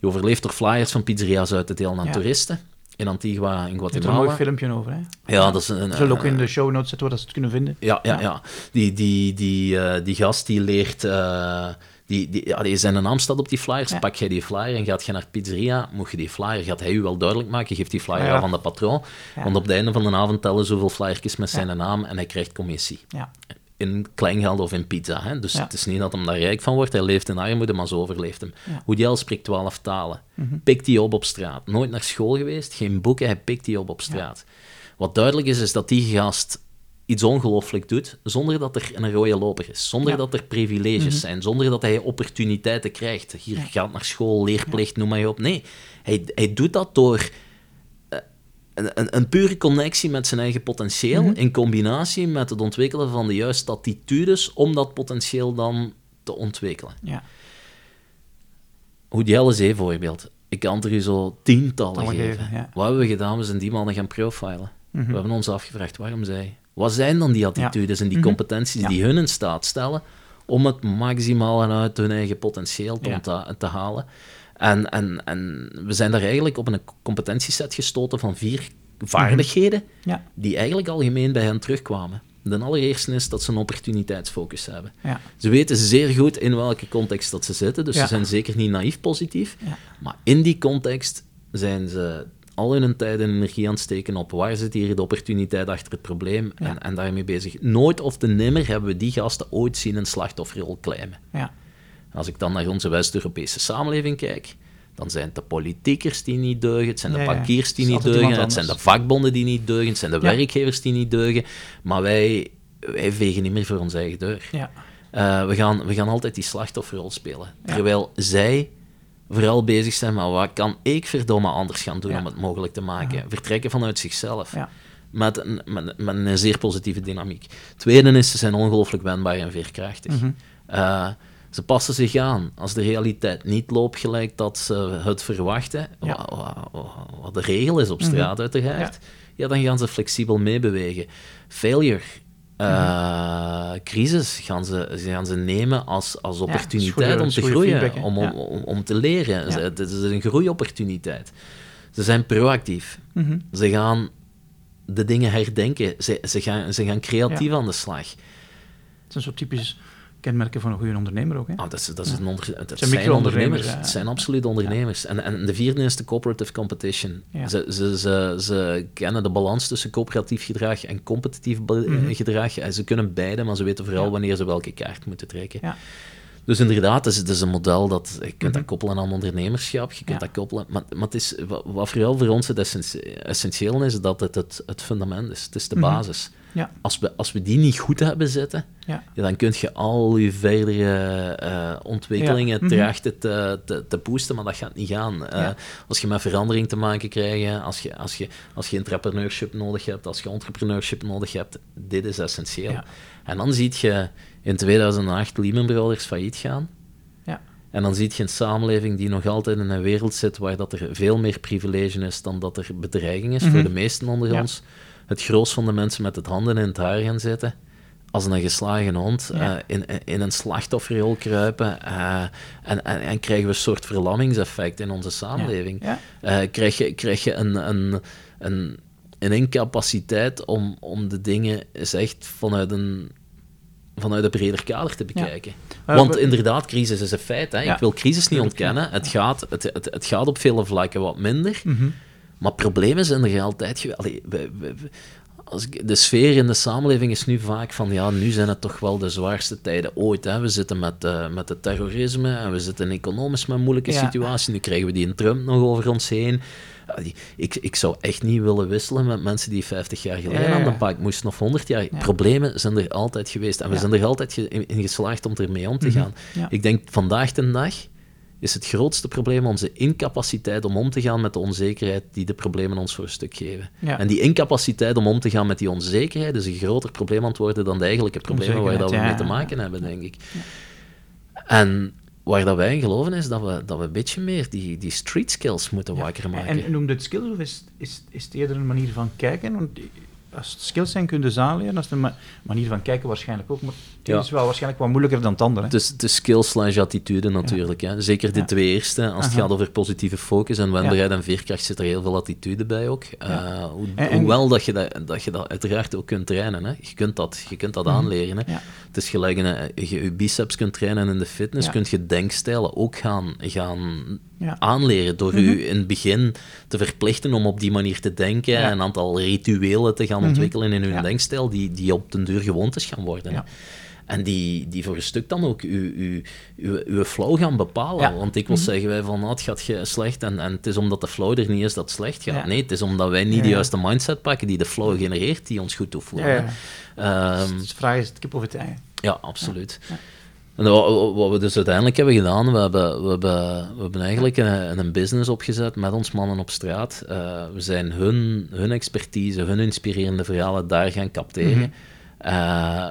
die overleeft door flyers van pizzeria's uit te delen aan toeristen in Antigua, in Guatemala. Er is een mooi filmpje over, hè? Ja, dat is een... Zullen ook in de show notes zetten waar ze het kunnen vinden. Ja, ja, ja. Die, die, die, uh, die gast die leert, uh, Die, die, ja, zijn naam staat op die flyers, pak jij die flyer en gaat je naar pizzeria, moet je die flyer, gaat hij u wel duidelijk maken, geeft die flyer aan van de patroon, want op het einde van de avond tellen zoveel flyertjes met zijn naam en hij krijgt commissie. In kleingeld of in pizza. Hè? Dus het is niet dat hij daar rijk van wordt, hij leeft in armoede, maar zo overleeft hem. Al spreekt twaalf talen, mm pikt die op op straat, nooit naar school geweest, geen boeken, hij pikt die op op straat. Wat duidelijk is, is dat die gast iets ongelooflijk doet, zonder dat er een rode loper is, zonder dat er privileges mhm. zijn, zonder dat hij opportuniteiten krijgt. Hier gaat naar school, leerplicht, noem maar op. Nee, hij, hij doet dat door een, een, een, pure connectie met zijn eigen potentieel, mhm. in combinatie met het ontwikkelen van de juiste attitudes om dat potentieel dan te ontwikkelen. Ja. Hoe die Zee voorbeeld. Ik kan er u zo tientallen geven. Wat hebben we gedaan? We zijn die mannen gaan profilen. Mhm. We hebben ons afgevraagd waarom zij. Wat zijn dan die attitudes en die mhm. competenties die hun in staat stellen om het maximale uit hun eigen potentieel te, te halen? En, en, en we zijn daar eigenlijk op een competentieset gestoten van vier vaardigheden mhm. die eigenlijk algemeen bij hen terugkwamen. De allereerste is dat ze een opportuniteitsfocus hebben. Ja. Ze weten zeer goed in welke context dat ze zitten, dus ze zijn zeker niet naïef positief. Maar in die context zijn ze al hun tijd en energie aan het steken op waar zit hier de opportuniteit achter het probleem en, en daarmee bezig. Nooit of te nimmer hebben we die gasten ooit zien een slachtofferrol claimen. Ja. Als ik dan naar onze West-Europese samenleving kijk, dan zijn het de politiekers die niet deugen, het zijn de bankiers die niet deugen, het zijn de vakbonden die niet deugen, het zijn de werkgevers die niet deugen, maar wij, wij vegen niet meer voor onze eigen deur. Ja. Uh, we, gaan, we gaan altijd die slachtofferrol spelen. Terwijl zij vooral bezig zijn met wat kan ik verdomme anders gaan doen om het mogelijk te maken. Vertrekken vanuit zichzelf. Ja. Met, een, met, met, een zeer positieve dynamiek. Tweede is, ze zijn ongelooflijk wendbaar en veerkrachtig. Mm ze passen zich aan. Als de realiteit niet loopt gelijk dat ze het verwachten, wat, wat, de regel is op mhm. straat uiteraard, ja. dan gaan ze flexibel meebewegen. Failure uh, crisis gaan ze, gaan ze nemen als, als opportuniteit om te groeien, om, om, om, te leren. Het is een groeiopportuniteit. Ze zijn proactief. Mhm. Ze gaan de dingen herdenken. Ze, ze, gaan, ze gaan creatief aan de slag. Het zijn zo typisch kenmerken van een goede ondernemer ook. Hè? Ah, dat, is, dat, is een onder, dat zijn, zijn ondernemers. Het zijn absoluut ondernemers. En, en de vierde is de cooperative competition. Ze, ze, ze, ze kennen de balans tussen coöperatief gedrag en competitief mm gedrag. En ze kunnen beide, maar ze weten vooral wanneer ze welke kaart moeten trekken. Dus inderdaad, het is, het is een model dat je kunt dat mhm. koppelen aan ondernemerschap, je kunt dat koppelen. Maar, maar het is, wat, vooral voor ons het essentieel is, dat het het, het fundament is. Het is de mhm. basis. Ja. Als, we, als we die niet goed hebben zitten, ja. dan kun je al je verdere uh, ontwikkelingen ja. trachten mhm. te, te, te boosten, maar dat gaat niet gaan. Uh, als je met verandering te maken krijgt, als je, als, je, als je entrepreneurship nodig hebt, als je entrepreneurship nodig hebt, dit is essentieel. En dan zie je in 2008 Lehman Brothers failliet gaan. Ja. En dan zie je een samenleving die nog altijd in een wereld zit waar dat er veel meer privilege is dan dat er bedreiging is voor mhm. de meesten onder ons het grootste van de mensen met het handen in het haar gaan zitten. Als een geslagen hond eh, in, in een slachtofferrol kruipen. Uh, en, en, en, krijgen we een soort verlammingseffect in onze samenleving. Ja. Uh, krijg, je, krijg je een, een, een, een incapaciteit om, om de dingen echt vanuit een vanuit een breder kader te bekijken. Want inderdaad, crisis is een feit. Hè. Ik wil crisis niet ontkennen. Het gaat, het, het, het gaat op vele vlakken wat minder. Mm maar problemen zijn er altijd. Als ik, de sfeer in de samenleving is nu vaak van, ja, nu zijn het toch wel de zwaarste tijden ooit. Hè. We zitten met, uh, met het terrorisme en we zitten economisch met een moeilijke situatie. Nu krijgen we die in Trump nog over ons heen. Ik, ik zou echt niet willen wisselen met mensen die 50 jaar geleden aan de bak moesten of 100 jaar. Problemen zijn er altijd geweest en we zijn er altijd in geslaagd om ermee om te mhm. gaan. Ik denk vandaag de dag is het grootste probleem onze incapaciteit om om te gaan met de onzekerheid die de problemen ons voor een stuk geven. En die incapaciteit om om te gaan met die onzekerheid is een groter probleem aan het worden dan de eigenlijke problemen waar dat we mee te maken hebben, denk ik. En waar dat wij in geloven is dat we, dat we een beetje meer die, die street skills moeten wakker maken. En, noem het skills of is, is, is het eerder een manier van kijken? Want als het skills zijn, kun je ze aanleren. Dat is de manier van kijken waarschijnlijk ook. Maar het is wel waarschijnlijk wat moeilijker dan het andere. Is de skills slash attitude natuurlijk. Hè. Zeker de twee eerste. Als het gaat over positieve focus en wendbaarheid en veerkracht, zit er heel veel attitude bij ook. Uh, hoewel dat je dat, dat je dat uiteraard ook kunt trainen. Hè. Je kunt dat, je kunt dat mhm. aanleren. Hè. Het is gelijk een, je je biceps kunt trainen in de fitness, kun je denkstijlen ook gaan, gaan aanleren. Door mm u in het begin te verplichten om op die manier te denken en een aantal rituelen te gaan mhm. ontwikkelen in uw denkstijl, die, die op den duur gewoontes gaan worden. En die, die voor een stuk dan ook uw, uw, uw, uw flow gaan bepalen. Want ik wil mm zeggen wij van, oh, het gaat slecht en, en het is omdat de flow er niet is dat het slecht gaat. Nee, het is omdat wij niet de juiste mindset pakken die de flow genereert, die ons goed toevoegen. Ja, um, dus de vraag is het kip of het ei. Ja, absoluut. En wat, we dus uiteindelijk hebben gedaan, we hebben, we hebben, we hebben eigenlijk een, een business opgezet met ons mannen op straat. Uh, we zijn hun, hun expertise, hun inspirerende verhalen daar gaan capteren. Mhm. Uh,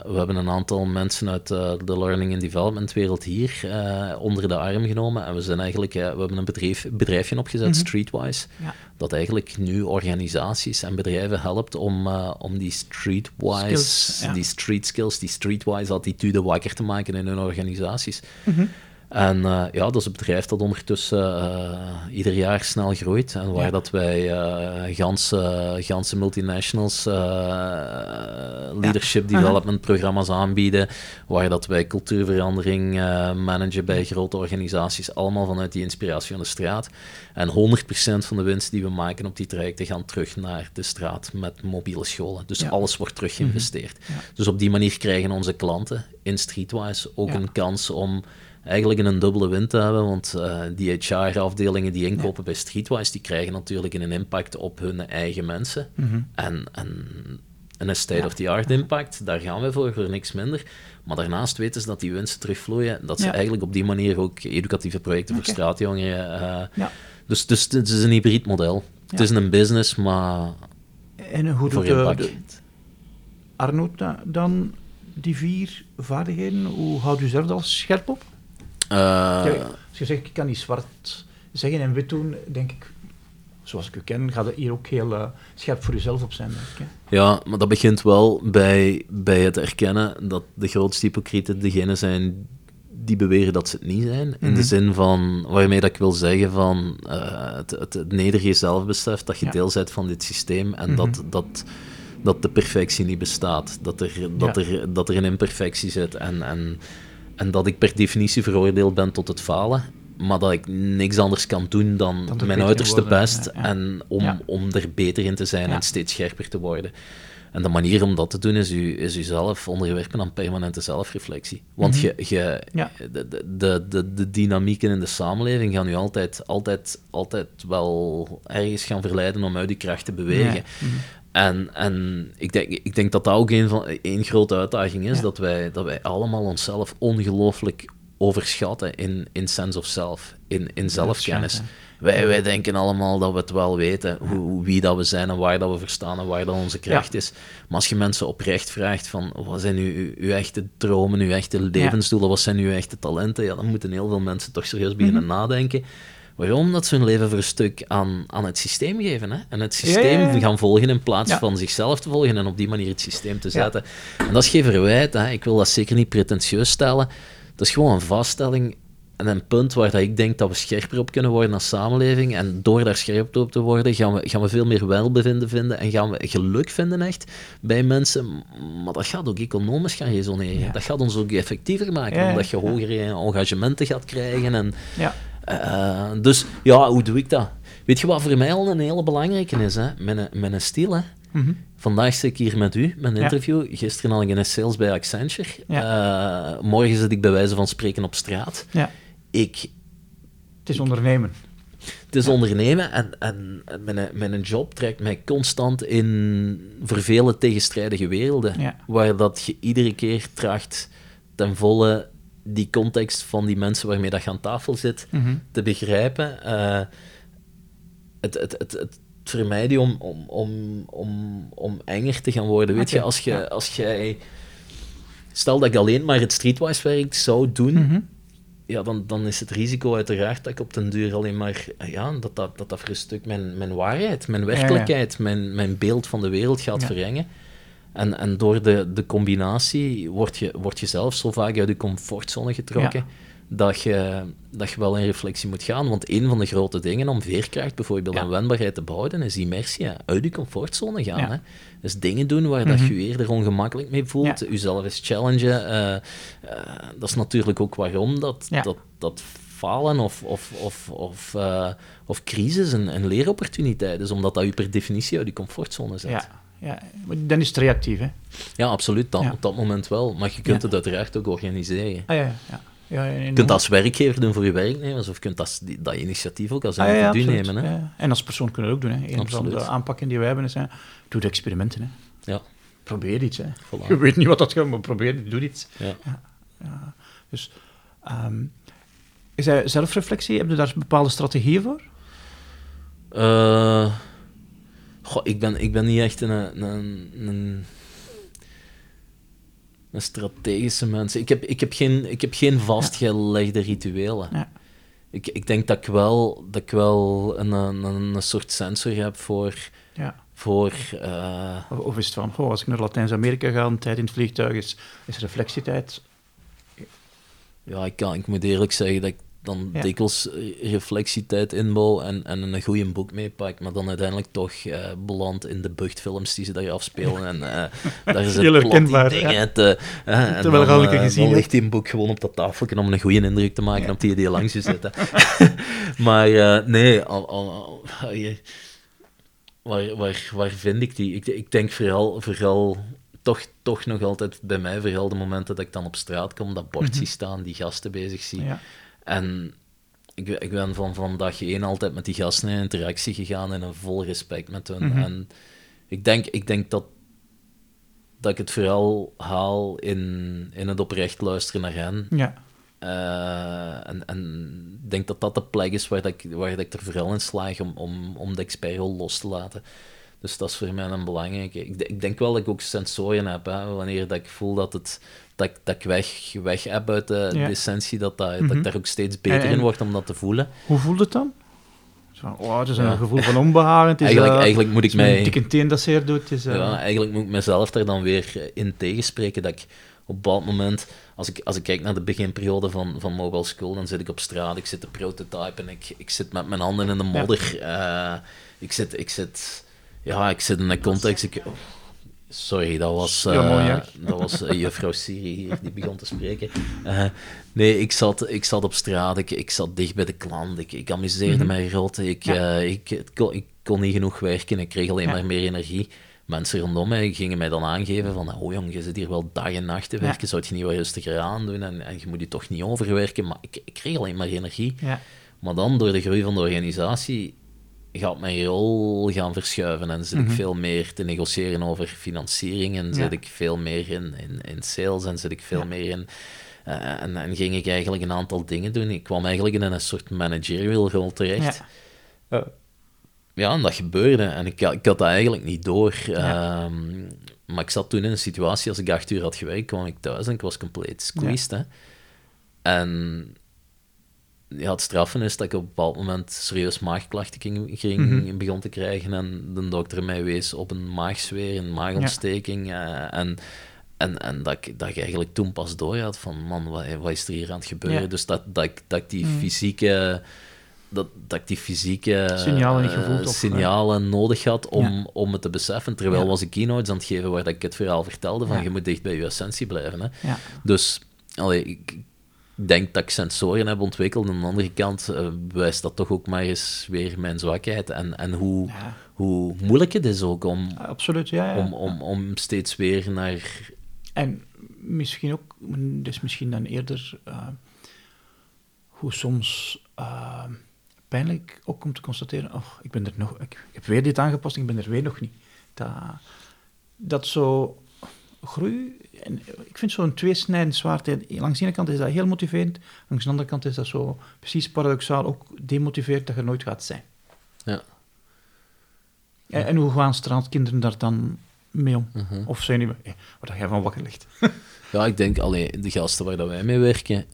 we hebben een aantal mensen uit uh, de learning and development wereld hier uh, onder de arm genomen. En we zijn eigenlijk, we hebben een bedrijf, bedrijfje opgezet, mm Streetwise, ja. dat eigenlijk nu organisaties en bedrijven helpt om, om die Streetwise, skills, die street skills, die Streetwise attitude wakker te maken in hun organisaties. Mm en uh, ja, dat is een bedrijf dat ondertussen uh, ieder jaar snel groeit. En waar dat wij uh, ganse, ganse multinationals leadership development programma's aanbieden. Waar dat wij cultuurverandering managen bij grote organisaties. Allemaal vanuit die inspiratie van de straat. En 100% van de winst die we maken op die trajecten gaan terug naar de straat met mobiele scholen. Dus alles wordt terug geïnvesteerd. Mhm. Dus op die manier krijgen onze klanten in Streetwise ook een kans om eigenlijk een dubbele win te hebben, want uh, die HR-afdelingen die inkopen bij Streetwise, die krijgen natuurlijk een impact op hun eigen mensen. Mhm. En, en een state-of-the-art impact, daar gaan we voor, voor niks minder. Maar daarnaast weten ze dat die winsten terugvloeien, dat ze eigenlijk op die manier ook educatieve projecten voor straatjongeren... Uh, dus, dus het is een hybrid model. Het is een business, maar en hoe doet de, Arnoud dan die vier vaardigheden? Hoe houdt u zelf al scherp op? Uh, als je zegt, ik kan niet zwart zeggen en wit doen, denk ik, zoals ik u ken, gaat het hier ook heel uh, scherp voor jezelf op zijn. Denk ik, Ja, maar dat begint wel bij, bij het erkennen dat de grootste hypocrieten degene zijn die beweren dat ze het niet zijn. In de mhm. zin van, waarmee dat ik wil zeggen van uh, het, het, het nederige zelfbesef dat je deel bent van dit systeem en mm dat, dat, dat de perfectie niet bestaat. Dat er, dat er, dat er een imperfectie zit en, en en dat ik per definitie veroordeeld ben tot het falen. Maar dat ik niks anders kan doen dan, mijn uiterste best. En om, om er beter in te zijn en steeds scherper te worden. En de manier om dat te doen is, u, is uzelf onderwerpen aan permanente zelfreflectie. Want mhm. je, je, de, de, de, de dynamieken in de samenleving gaan u altijd, altijd, altijd wel ergens gaan verleiden om uit die kracht te bewegen. Mhm. En, en ik, denk, ik denk dat dat ook een, van, een grote uitdaging is, dat, wij, dat wij allemaal onszelf ongelooflijk overschatten in, in sense of self, in, in zelfkennis. Wij, wij denken allemaal dat we het wel weten, hoe, wie dat we zijn en waar dat we verstaan en waar dat onze kracht is. Maar als je mensen oprecht vraagt van, wat zijn uw, uw echte dromen, uw echte levensdoelen, wat zijn uw echte talenten, ja, dan moeten heel veel mensen toch serieus beginnen mm nadenken. Waarom? Dat ze hun leven voor een stuk aan, aan het systeem geven. Hè? En het systeem gaan volgen in plaats van zichzelf te volgen en op die manier het systeem te zetten. En dat is geen verwijt. Hè? Ik wil dat zeker niet pretentieus stellen. Dat is gewoon een vaststelling en een punt waar dat ik denk dat we scherper op kunnen worden als samenleving. En door daar scherp op te worden, gaan we, gaan we veel meer welbevinden vinden en gaan we geluk vinden echt bij mensen. Maar dat gaat ook economisch gaan resoneren. Dat gaat ons ook effectiever maken, omdat je hogere engagementen gaat krijgen. En, uh, dus ja, hoe doe ik dat? Weet je wat voor mij al een hele belangrijke is? Hè? Mijn, mijn stil. Hè? Mm -hmm. Vandaag zit ik hier met u, mijn interview. Gisteren had ik een sales bij Accenture. Uh, morgen zit ik bij wijze van spreken op straat. Ja. Ik, het is ondernemen. Het is ondernemen en, en mijn, mijn job trekt mij constant in vervelende tegenstrijdige werelden. Waar dat je iedere keer tracht ten volle die context van die mensen waarmee dat je aan tafel zit mhm. te begrijpen. Uh, het, het, het, het vermijden om, om, om, om, om enger te gaan worden. Weet je, als, je, als jij... Stel dat ik alleen maar het streetwise werk zou doen, mhm. ja, dan, dan is het risico uiteraard dat ik op den duur alleen maar, ja, dat dat, dat, dat voor een stuk mijn, mijn waarheid, mijn werkelijkheid, Mijn, mijn beeld van de wereld gaat verrengen. En, en door de, de combinatie word je, word je zelf zo vaak uit je comfortzone getrokken dat je, dat je wel in reflectie moet gaan. Want een van de grote dingen om veerkracht bijvoorbeeld en wendbaarheid te behouden, is immersie. Uit je comfortzone gaan. Hè? Dus dingen doen waar dat mhm. je je eerder ongemakkelijk mee voelt, jezelf eens challengen. Uh, dat is natuurlijk ook waarom dat, dat, dat falen of, of, of, of, uh, of crisis een, een leeropportuniteit is, omdat dat je per definitie uit je comfortzone zet. Ja. Ja, dan is het reactief, hè? Ja, absoluut. Dan, Op dat moment wel. Maar je kunt het uiteraard ook organiseren. Ah, ja, ja. Ja, je kunt dat als werkgever doen voor je werknemers, of je kunt dat, dat initiatief ook als ah, individu nemen. Hè? Ja. En als persoon kunnen we ook doen. Hè. Een van de aanpakken die wij hebben is, hè, doe de experimenten. Hè. Ja. Probeer iets. Hè. Je weet niet wat dat gaat, maar probeer, doe iets. Ja. ja. Dus, um, is hij zelfreflectie, heb je daar bepaalde strategieën voor? Uh, goh, ik, ben, ik ben niet echt een, een, een een strategische mensen. Ik heb, ik heb, geen, ik heb geen vastgelegde rituelen. Ja. Ik, ik denk dat ik wel, dat ik wel een, een, een soort sensor heb voor. Ja. voor uh... of, is het van, oh, als ik naar Latijns-Amerika ga, een tijd in het vliegtuig is, is reflectietijd. Ja, ik, kan, ik moet eerlijk zeggen dat ik dan ja. dikwijls eh, reflectietijd inbouw en, en een goede boek meepak, maar dan uiteindelijk toch uh, beland in de buchtfilms die ze daar afspelen. En uh, daar is het herkenbaar. Dingen ja. te, uh, dan, dan, gezien, dan ligt die een boek gewoon op dat tafeltje om een goede indruk te maken op die die langs je zitten. maar nee, al, al, waar, waar, waar vind ik die? Ik, ik denk vooral, vooral toch, toch nog altijd bij mij, vooral de momenten dat ik dan op straat kom, dat bord zie mhm. staan, die gasten bezig zie. Ja. En ik, ik ben van, van dag één altijd met die gasten in interactie gegaan en een vol respect met hen. Mhm. En ik denk, ik denk dat, dat ik het vooral haal in, in het oprecht luisteren naar hen. Ja. Uh, en, en ik denk dat dat de plek is waar, dat ik, waar dat ik er vooral in slaag om, om, om de expertrol los te laten. Dus dat is voor mij een belangrijke. Ik, ik denk wel dat ik ook sensoren heb, hè, wanneer dat ik voel dat het dat, dat ik weg, weg heb uit de, essentie, dat, dat, dat ik mhm. daar ook steeds beter in word om dat te voelen. Hoe voelt het dan? Zo, oh, het is een gevoel van onbehagen. Het is, eigenlijk, uh, eigenlijk moet ik mij... Dikke teen dat zeer doet. Is, uh... Ja, eigenlijk moet ik mezelf daar dan weer in tegenspreken, dat ik op een bepaald moment, als ik, als ik kijk naar de beginperiode van, van Mobile School, dan zit ik op straat, ik zit te prototypen, ik, ik zit met mijn handen in de modder, ja. uh, ik, zit, ik zit... Ja, ik zit in een context... Ik, Sorry, dat was, uh, dat was uh, juffrouw Siri hier die begon te spreken. Uh, nee, ik zat, ik zat op straat, ik, ik zat dicht bij de klant, ik, ik amuseerde mm mij rot, ik, ja. ik, ik, kon, ik kon niet genoeg werken, ik kreeg alleen maar meer energie. Mensen rondom mij gingen mij dan aangeven van, oh jong, je zit hier wel dag en nacht te werken, zou je niet wat rustiger aandoen en, en je moet je toch niet overwerken, maar ik, ik kreeg alleen maar energie. Maar dan, door de groei van de organisatie, gaat mijn rol gaan verschuiven en zit ik mhm. veel meer te negociëren over financiering en zit ik veel meer in, in, in sales en zit ik veel meer in... Uh, en, en ging ik eigenlijk een aantal dingen doen. Ik kwam eigenlijk in een soort managerial rol terecht. Ja, uh, ja en dat gebeurde. En ik, ik had dat eigenlijk niet door. Ehm, maar ik zat toen in een situatie, als ik acht uur had gewerkt, kwam ik thuis en ik was compleet squeezed. Hè. En ja, het straffen is dat ik op een bepaald moment serieus maagklachten ging, ging mhm. begon te krijgen en de dokter mij wees op een maagzweer, een maagontsteking. Ja. Eh, en, en, en dat, ik, dat ik eigenlijk toen pas door had van, man, wat, wat is er hier aan het gebeuren? Dus dat, dat, ik, dat ik die mhm. fysieke... Dat, dat ik die fysieke signalen, gevoeld, signalen nodig had om, om het te beseffen. Terwijl was ik keynotes aan het geven waar dat ik het verhaal vertelde van je moet dicht bij je essentie blijven. Hè. Dus allee, ik, denk dat ik sensoren heb ontwikkeld. Aan de andere kant uh, bewijst dat toch ook maar eens weer mijn zwakheid. En, en hoe, hoe moeilijk het is ook om, Absoluut, ja, om, om, om steeds weer naar... En misschien ook, dus misschien dan eerder, uh, hoe soms uh, pijnlijk ook om te constateren, oh, ik ben er nog, ik, heb weer dit aangepast, ik ben er weer nog niet. Dat, dat zo groei en ik vind zo'n tweesnijdend zwaard. Langs de ene kant is dat heel motiverend, langs de andere kant is dat zo precies paradoxaal ook demotiveerd dat je nooit gaat zijn. Ja. En, en hoe gaan straatkinderen daar dan mee om? Uh Of zijn die, eh, wat jij van wakker ligt? ja, ik denk alleen de gasten waar dat wij mee werken,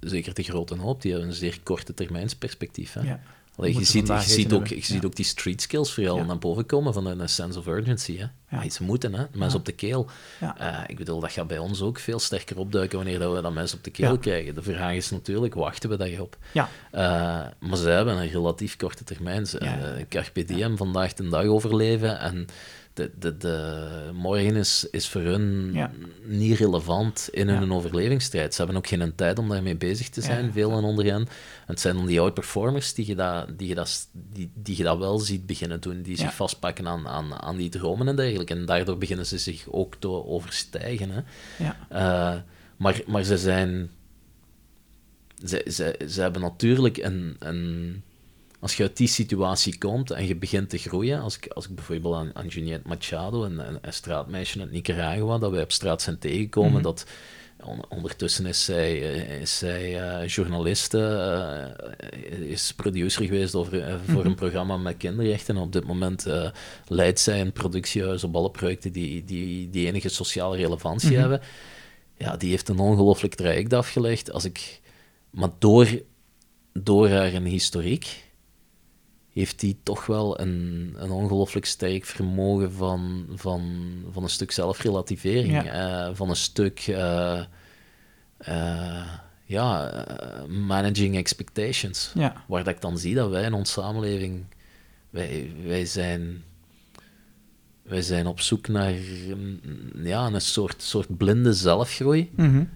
zeker de grote hoop, die hebben een zeer korte termijnsperspectief. Hè? Ja. Allee, je ziet, je, ziet ook, je ziet ook die street skills vooral ja. naar boven komen van een sense of urgency. Hè? Ja. Iets moeten, hè? mensen op de keel. Uh, ik bedoel, dat gaat bij ons ook veel sterker opduiken wanneer dat we dat mensen op de keel krijgen. De vraag is natuurlijk, wachten we daarop? Ja. Uh, maar ze hebben een relatief korte termijn. Uh, Carpe diem, vandaag de dag overleven en de, de, de, morgen is, is voor hun niet relevant in hun overlevingsstrijd. Ze hebben ook geen tijd om daarmee bezig te zijn, ja. veel en onder hen. En het zijn dan die outperformers die je dat, die je dat, die, die je dat wel ziet beginnen doen, die zich vastpakken aan, aan, aan die dromen en dergelijke. En daardoor beginnen ze zich ook te overstijgen. Hè. Ja. Uh, maar, maar ze zijn... Ze, ze, ze hebben natuurlijk een... een als je uit die situatie komt en je begint te groeien, als ik, als ik bijvoorbeeld aan, aan Juliette Machado, een, een, straatmeisje uit Nicaragua, dat wij op straat zijn tegengekomen, mhm. dat ondertussen is zij, eh, is zij uh, journaliste, uh, is producer geweest over, voor een mhm. programma met kinderrechten. En op dit moment leidt zij een productiehuis op alle projecten die, die, die enige sociale relevantie mhm. hebben. Ja, die heeft een ongelooflijk traject afgelegd. Als ik, maar door, door haar een historiek heeft hij toch wel een, een ongelooflijk sterk vermogen van, van, van een stuk zelfrelativering. Ja. Uh, van een stuk uh, uh, ja, managing expectations. Ja. Waar dat ik dan zie dat wij in onze samenleving, wij, wij zijn wij zijn op zoek naar ja, een soort, soort blinde zelfgroei. Mm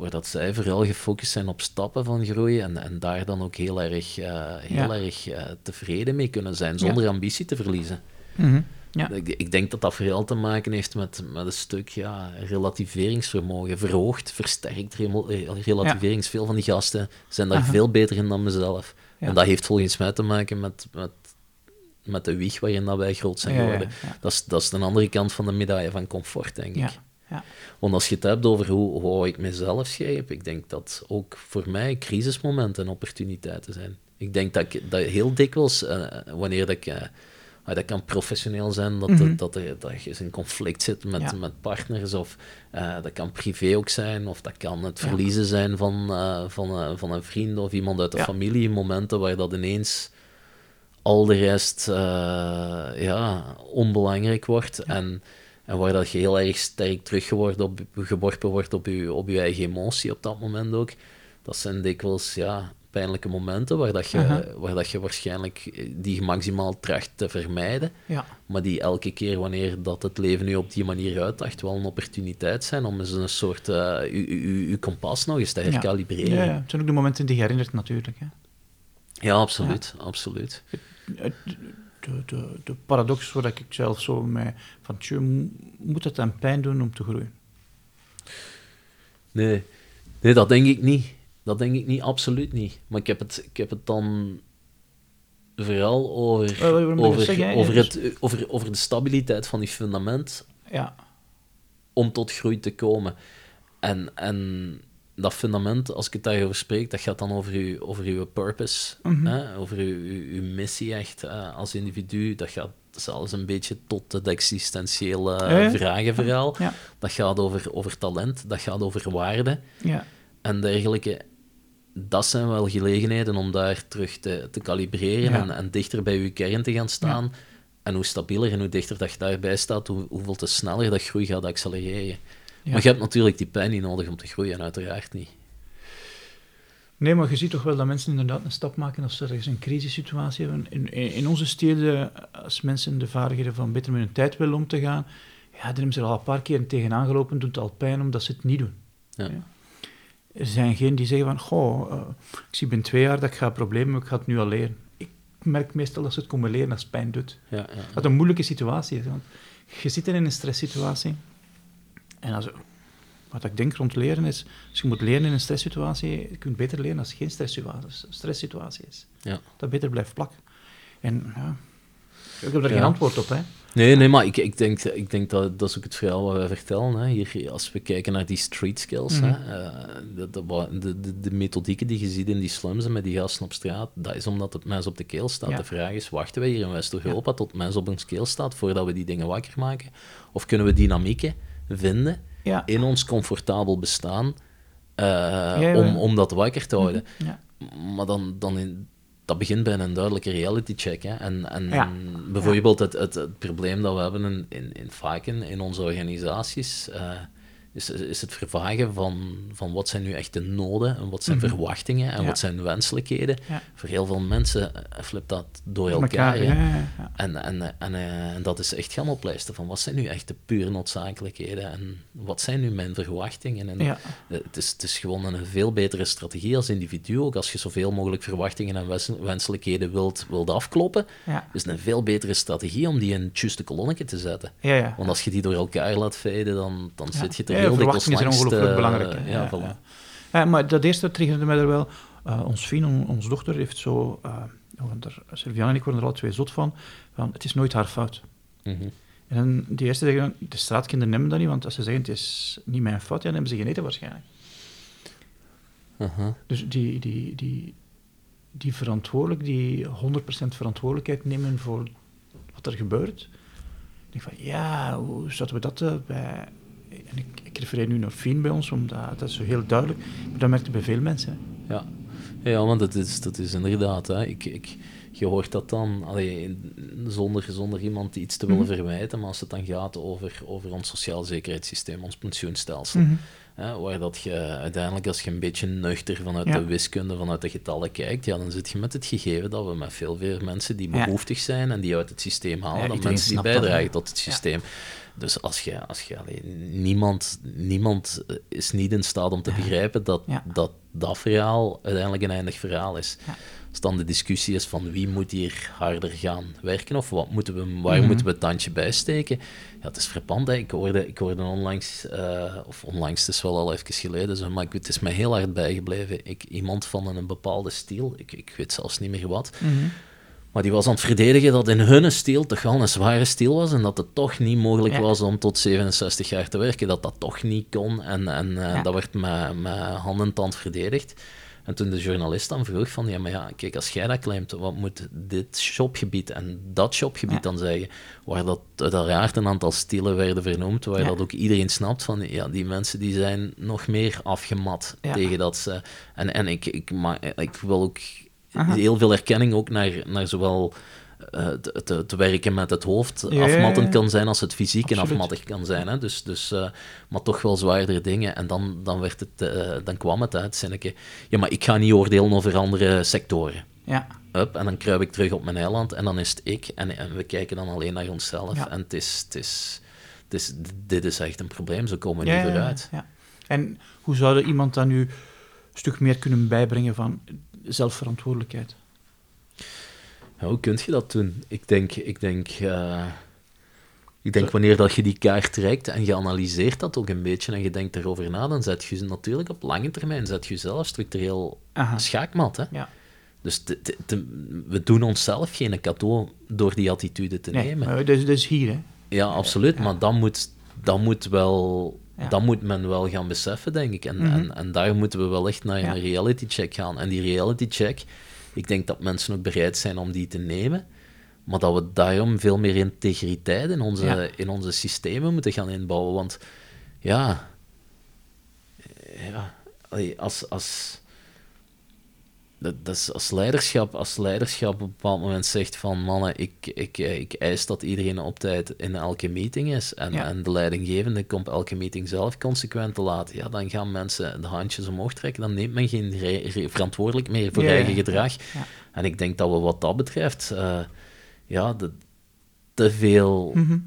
waar dat zij vooral gefocust zijn op stappen van groei en, en daar dan ook heel erg, uh, heel erg uh, tevreden mee kunnen zijn, zonder ambitie te verliezen. Mm ja. ik, ik, denk dat dat vooral te maken heeft met, met een stuk ja, relativeringsvermogen, verhoogd, versterkt relativering. Veel van die gasten zijn daar veel beter in dan mezelf. En dat heeft volgens mij te maken met, met, met de wieg waarin dat wij groot zijn geworden. Dat, is, dat is de andere kant van de medaille van comfort, denk ik. Ja. Want als je het hebt over hoe, hoe ik mezelf schrijf, ik denk dat ook voor mij crisismomenten en opportuniteiten zijn. Ik denk dat, ik, dat heel dikwijls, uh, wanneer dat ik... Uh, dat kan professioneel zijn, dat, mm dat, er, dat je in conflict zit met, met partners, of uh, dat kan privé ook zijn, of dat kan het verliezen zijn van, van, van een vriend of iemand uit de familie, momenten waar dat ineens al de rest ja, onbelangrijk wordt. En en waar dat je heel erg sterk teruggeworpen wordt op je, op je eigen emotie op dat moment ook. Dat zijn dikwijls ja, pijnlijke momenten waar, dat je, waar dat je waarschijnlijk die maximaal tracht te vermijden. Ja. Maar die elke keer wanneer dat het leven nu op die manier uitdacht, wel een opportuniteit zijn om eens een soort uh, uw kompas nog eens te herkalibreren. Ja, zijn ook de momenten die je herinnert natuurlijk. Hè. Ja, absoluut. absoluut de, de, de paradox waar ik zelf zo mee van, moet het dan pijn doen om te groeien? Nee, nee dat denk ik niet. Dat denk ik niet, absoluut niet. Maar ik heb het, ik heb het dan vooral over, over, over, het, over, over de stabiliteit van die fundament ja. om tot groei te komen. En, en dat fundament, als ik het daarover spreek, dat gaat dan over je, over uw purpose, mhm. hè? over uw, uw, missie echt als individu. Dat gaat zelfs een beetje tot het existentiële vragen verhaal. Dat gaat over, over talent, dat gaat over waarde ja. en dergelijke. Dat zijn wel gelegenheden om daar terug te, te kalibreren en, en, dichter bij je kern te gaan staan. En hoe stabieler en hoe dichter dat je daarbij staat, hoe, hoeveel te sneller dat groei gaat accelereren. Maar je hebt natuurlijk die pijn niet nodig om te groeien, uiteraard niet. Nee, maar je ziet toch wel dat mensen inderdaad een stap maken als ze ergens een crisissituatie hebben. In, in, onze steden, als mensen de vaardigheden van beter met hun tijd willen om te gaan, ja, dan hebben ze er al een paar keer tegenaan gelopen, doet het al pijn omdat ze het niet doen. Ja. Ja. Er zijn geen die zeggen van, goh, uh, ik zie binnen twee jaar dat ik ga problemen, maar ik ga het nu al leren. Ik merk meestal dat ze het komen leren als pijn doet. Ja, ja, Dat een moeilijke situatie is, want je zit in een stresssituatie, en als, wat ik denk rond leren is, als je moet leren in een stresssituatie, je kunt beter leren als het geen stresssituatie is. Ja. Dat beter blijft plakken. En ja, ik heb er geen antwoord op, hè. Nee, nee, maar ik, ik, denk, ik denk dat dat is ook het verhaal wat wij vertellen. Hè. Hier, als we kijken naar die street skills, hè, mhm. eh, de, de, de, de, methodieken die je ziet in die slums en met die gasten op straat, dat is omdat het mensen op de keel staat. De vraag is, wachten wij hier in West-Europa tot mensen op ons keel staat voordat we die dingen wakker maken? Of kunnen we dynamieken vinden in ons comfortabel bestaan uh, Om, om dat wakker te houden. Mhm, maar dan, dan in, dat begint bij een duidelijke reality check. Hè. En, en bijvoorbeeld het, het, het, probleem dat we hebben in, in, in vaken in onze organisaties. Uh, is, is het vervagen van, van wat zijn nu echt de noden en wat zijn mhm. verwachtingen en wat zijn wenselijkheden. Voor heel veel mensen uh, flipt dat door elkaar. en, en, en, uh, en dat is echt gaan oplijsten van wat zijn nu echt de pure noodzakelijkheden en wat zijn nu mijn verwachtingen. En het, is, het is gewoon een veel betere strategie als individu, ook als je zoveel mogelijk verwachtingen en wenselijkheden wilt, wilt afkloppen. is het een veel betere strategie om die in het juiste kolonnetje te zetten. Want als je die door elkaar laat veden, dan, dan zit je er ja, verwachtingen zijn ongelooflijk belangrijk. ja, voilà. ja, maar dat eerste triggerde mij er wel. Uh, ons Fien, ons dochter, heeft zo... Uh, Sylviane en ik worden er al twee zot van, van het is nooit haar fout. Mm -hmm. En die eerste zeggen, de straatkinderen nemen dat niet, want als ze zeggen het is niet mijn fout, ja, dan hebben ze geen eten waarschijnlijk. Uh -huh. Dus die, die, die, die verantwoordelijk, die 100% verantwoordelijkheid nemen voor wat er gebeurt. Ik denk van, ja, hoe zouden we dat bij en ik, ik refereer nu naar Fien bij ons, omdat dat is zo heel duidelijk, maar dat merkte bij veel mensen. Ja. ja, want dat is, dat is inderdaad, hè. Ik, ik, je hoort dat dan, allee, zonder, zonder iemand iets te willen mhm. verwijten, maar als het dan gaat over, over ons sociaal zekerheidssysteem, ons pensioenstelsel, mm hè, waar dat je uiteindelijk, als je een beetje nuchter vanuit de wiskunde, vanuit de getallen kijkt, ja, dan zit je met het gegeven dat we met veel meer mensen die behoeftig zijn en die uit het systeem halen, dan mensen die bijdragen tot het systeem. Dus als je, als je alleen, niemand, niemand is niet in staat om te begrijpen dat, dat dat verhaal uiteindelijk een eindig verhaal is. Als dan de discussie is van wie moet hier harder gaan werken of wat moeten we, waar mhm. moeten we het tandje bijsteken, ja, het is verpand. Ik, hoorde, ik hoorde onlangs, uh, of onlangs, het is wel al even geleden, maar het is mij heel hard bijgebleven. Ik, iemand van een bepaalde stijl, ik, ik weet zelfs niet meer wat, mhm. Maar die was aan het verdedigen dat in hun stijl toch wel een zware stijl was en dat het toch niet mogelijk was om tot 67 jaar te werken. Dat dat toch niet kon en, en eh, dat werd met, met hand en tand verdedigd. En toen de journalist dan vroeg van, ja, maar ja, kijk, als jij dat claimt, wat moet dit shopgebied en dat shopgebied dan zeggen? Waar dat uiteraard een aantal stilen werden vernoemd, waar dat ook iedereen snapt van, ja, die mensen die zijn nog meer afgemat tegen dat ze... En, en ik, ik, maar, ik wil ook heel veel erkenning ook naar, naar zowel uh, te, te, werken met het hoofd ja, afmattend kan zijn als het fysiek en afmattig kan zijn. Hè? Dus, dus, uh, maar toch wel zwaardere dingen. En dan, dan, werd het, uh, dan kwam het uit. Zinneke, ja, maar ik ga niet oordelen over andere sectoren. Ja. Up, en dan kruip ik terug op mijn eiland en dan is het ik. En, en we kijken dan alleen naar onszelf. Ja. En het is, het is, het is, dit is echt een probleem, zo komen we niet vooruit. Ja, En hoe zou iemand dan nu een stuk meer kunnen bijbrengen van zelfverantwoordelijkheid? Hoe kun je dat doen? Ik denk, ik denk, uh, ik denk wanneer dat je die kaart trekt en je analyseert dat ook een beetje en je denkt erover na, dan zet je ze natuurlijk op lange termijn zet je zelf structureel Aha. schaakmat. Hè? Ja. Dus we doen onszelf geen cadeau door die attitude te nemen. dat, is, dat is hier, hè? Ja, absoluut. Maar dan moet, dan moet wel dat moet men wel gaan beseffen, denk ik. En, mhm. en, en, daar moeten we wel echt naar een reality check gaan. En die reality check, ik denk dat mensen ook bereid zijn om die te nemen. Maar dat we daarom veel meer integriteit in onze, in onze systemen moeten gaan inbouwen. Want ja, ja als, als, dat, dat is als leiderschap, als leiderschap op een bepaald moment zegt van mannen, ik, ik, ik eis dat iedereen op tijd in elke meeting is. En, en de leidinggevende komt elke meeting zelf consequent te laten, ja, dan gaan mensen de handjes omhoog trekken, dan neemt men geen verantwoordelijk meer voor eigen gedrag. En ik denk dat we wat dat betreft, uh, ja, de, te veel, mhm.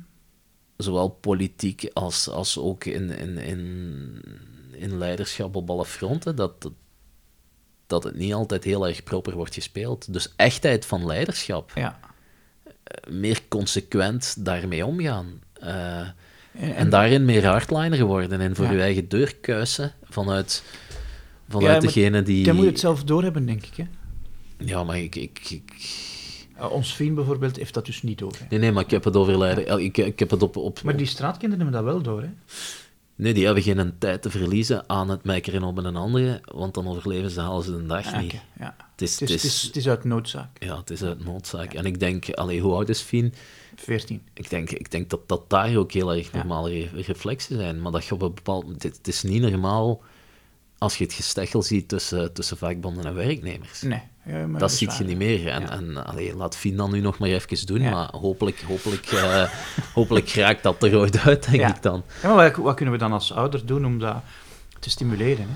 zowel politiek als, als ook in, in, in, in leiderschap op alle fronten, dat, dat dat het niet altijd heel erg proper wordt gespeeld. Dus echtheid van leiderschap. Ja. Eh, meer consequent daarmee omgaan. Uh, en, daarin meer hardliner worden en voor ja. je eigen deur kuisen vanuit, vanuit degene die... Jij moet het zelf doorhebben, denk ik. Hè? Ja, maar ik... ik, ik... ons vriend bijvoorbeeld heeft dat dus niet door. Nee, nee, maar ik heb het over leider. Ik, ik heb het op, op, maar die straatkinderen hebben dat wel door, hè? Nee, die hebben geen tijd te verliezen aan het meikeren op een andere, want dan overleven ze, halen ze de dag niet. Ja. Het, is, het, is, het, is, uit noodzaak. Ja, het is uit noodzaak. En ik denk, allee, hoe oud is Fien? 14. Ik denk, ik denk dat, dat daar ook heel erg normale reflexen zijn, maar dat je op een bepaald... Het is niet normaal als je het gesteggel ziet tussen, tussen vakbonden en werknemers. Nee. Ja, dat ziet je niet meer. En, en allee, laat Fien dan nu nog maar even doen, maar hopelijk, hopelijk, uh, hopelijk raakt dat er ooit uit, denk ik dan. Ja, maar wat, wat, kunnen we dan als ouder doen om dat te stimuleren? Hè?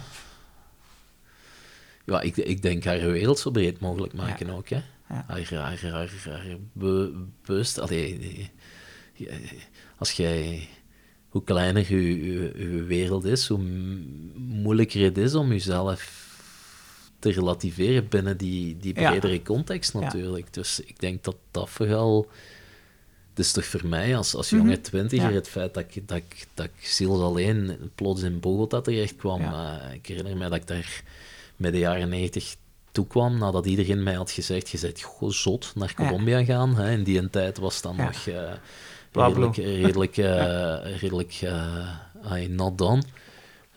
Ja, ik, ik denk haar wereld zo breed mogelijk maken ook. Hè? Haar, haar, haar, haar bewust... Allee, als jij hoe kleiner je, wereld is, hoe moeilijker het is om jezelf te relativeren binnen die, die bredere context natuurlijk. Dus ik denk dat dat vooral... Dus toch voor mij als, als jonge mhm. twintiger, het feit dat ik, dat, ik, dat ik ziels alleen plots in Bogota terecht kwam. Uh, ik herinner me dat ik daar midden jaren negentig toekwam, nadat iedereen mij had gezegd, je bent zot naar Colombia gaan. Hè. In die tijd was dan nog... Uh, redelijk, redelijk, uh, redelijk uh, not done.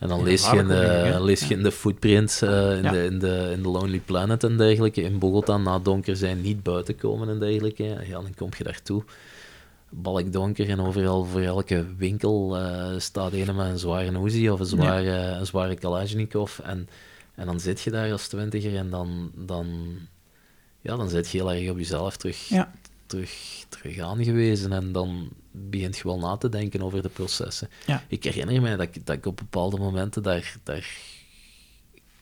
En dan lees je, in de, lees je in de footprint uh, in, de, in, de, in de Lonely Planet en dergelijke, in Bogota na donker zijn niet buiten komen en dergelijke. Ja, dan kom je daartoe. donker en overal voor elke winkel uh, staat een met een zware Uzi of een zware, ja. een zware Kalashnikov. En, en dan zit je daar als twintiger en dan, dan, ja, dan zit je heel erg op jezelf terug, ja terug, terug aangewezen en dan begint je wel na te denken over de processen. Ja. Ik herinner mij dat ik, dat ik op bepaalde momenten daar, daar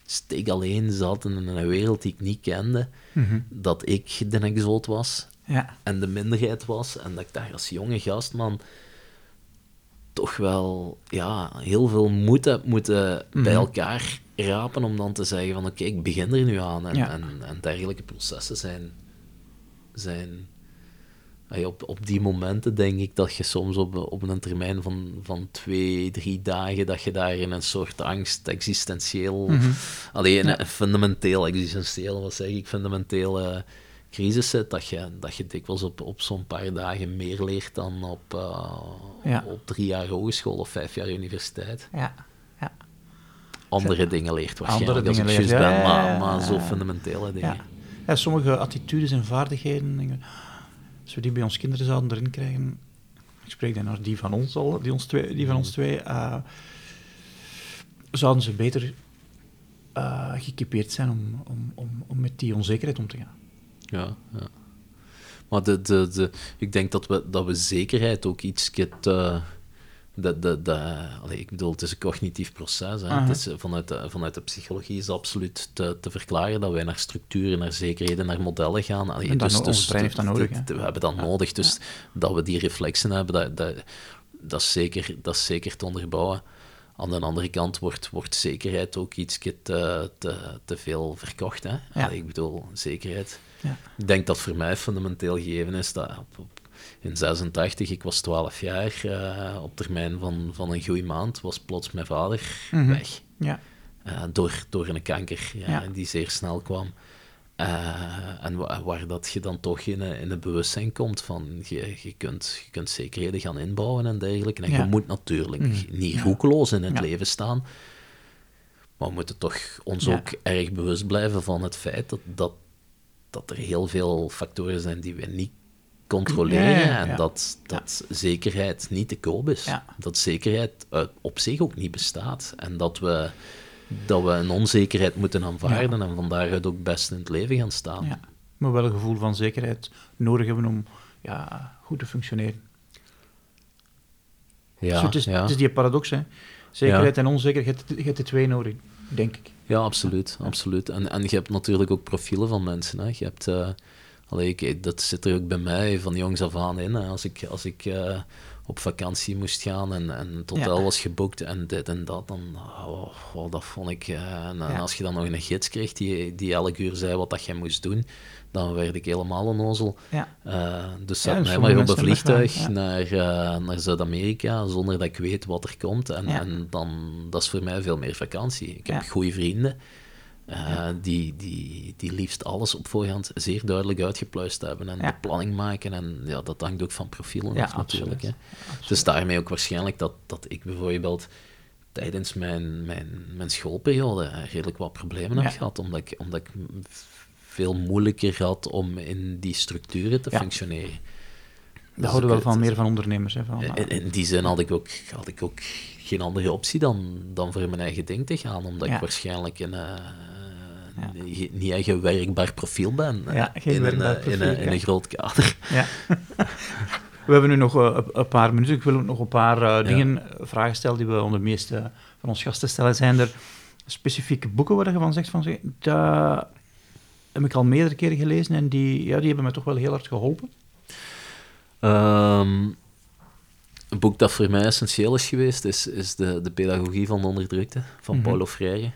steek alleen zat in een wereld die ik niet kende, mhm. dat ik de exoot was ja. en de minderheid was en dat ik daar als jonge gastman toch wel ja, heel veel moed heb moeten bij mhm. elkaar rapen om dan te zeggen van oké, ik begin er nu aan en, en, en dergelijke processen zijn, zijn op, op die momenten denk ik dat je soms op, op een termijn van, van twee, drie dagen, dat je daar in een soort angst, existentieel, mm alleen fundamenteel existentieel, wat zeg ik, fundamentele crisis zit, dat je, dat je dikwijls op, op zo'n paar dagen meer leert dan op, uh, op drie jaar hogeschool of vijf jaar universiteit. Ja. ja. Andere dingen leert waarschijnlijk Andere als ik juist ben, maar, maar zo fundamentele dingen. Ja. sommige attitudes en vaardigheden als we die bij ons kinderen zouden erin krijgen, ik spreek dan naar die van ons al, die, ons twee, die van ons twee, uh, zouden ze beter uh, geëquipeerd zijn om, om, om, om met die onzekerheid om te gaan. Ja, ja. Maar de, de, de, ik denk dat we, dat we zekerheid ook iets te, de, de, de, ik bedoel, het is een cognitief proces. Hè. het is, vanuit, de, vanuit de psychologie is absoluut te, te verklaren dat wij naar structuren, naar zekerheden, naar modellen gaan. Allee, dus, dan, dus, brein heeft dat nodig. we hebben dat nodig, dus dat we die reflexen hebben, dat, dat, dat, is zeker, dat is zeker te onderbouwen. Aan de andere kant wordt, wordt zekerheid ook iets te, te, te veel verkocht. Hè? ik bedoel, zekerheid. Ik denk dat voor mij fundamenteel gegeven is dat op, in 86, ik was 12 jaar, uh, op termijn van, van een goede maand, was plots mijn vader mhm. weg. Ja. Uh, door, door een kanker ja, die zeer snel kwam. Uh, en waar dat je dan toch in, in het bewustzijn komt van je, je, kunt, je kunt zekerheden gaan inbouwen en dergelijke. En je moet natuurlijk mm. niet roekeloos in het leven staan. Maar we moeten toch ons ook erg bewust blijven van het feit dat, dat, dat er heel veel factoren zijn die we niet controleren en dat, dat zekerheid niet te koop is. Dat zekerheid uh, op zich ook niet bestaat. En dat we, dat we een onzekerheid moeten aanvaarden en van daaruit ook best in het leven gaan staan. Maar wel een gevoel van zekerheid nodig hebben om ja, goed te functioneren. Ja, het, is, het is die paradox, hè. Zekerheid en onzekerheid, je hebt de twee nodig, denk ik. Ja, absoluut. absoluut. En, en je hebt natuurlijk ook profielen van mensen. Hè. Je hebt... Uh, Allee, ik, dat zit er ook bij mij van jongs af aan in. Als ik, als ik uh, op vakantie moest gaan en, en het hotel was geboekt en dit en dat, dan oh, oh, dat vond ik... Uh, en, ja. als je dan nog een gids kreeg die, die elk uur zei wat dat jij moest doen, dan werd ik helemaal een ozel. Ja. Uh, dus zet mij maar op een vliegtuig naar, naar Zuid-Amerika zonder dat ik weet wat er komt. En, en dan, dat is voor mij veel meer vakantie. Ik heb goede vrienden. Uh, die, die, die liefst alles op voorhand zeer duidelijk uitgepluist hebben en de planning maken. En ja, dat hangt ook van profielen af natuurlijk. Hè. Dus daarmee ook waarschijnlijk dat, dat ik bijvoorbeeld tijdens mijn, mijn, mijn schoolperiode redelijk wat problemen heb gehad, omdat ik, omdat ik veel moeilijker had om in die structuren te functioneren. Dat houden wel van meer van ondernemers. Hè, van, in, in, die zin had ik ook, had ik ook geen andere optie dan, dan voor mijn eigen ding te gaan, omdat ik waarschijnlijk een, uh, niet eigen werkbaar profiel ben. Ja, geen in, een, profiel, in, een, in een groot kader. Ja. we hebben nu nog een paar minuten. Ik wil nog een paar dingen, vragen stellen die we onder de meeste van ons gasten stellen. Zijn er specifieke boeken waar je van zegt van, dat heb ik al meerdere keren gelezen en die, ja, die hebben me toch wel heel hard geholpen? Um, een boek dat voor mij essentieel is geweest, is, is de, de Pedagogie van de Onderdrukte van mm Paulo Freire.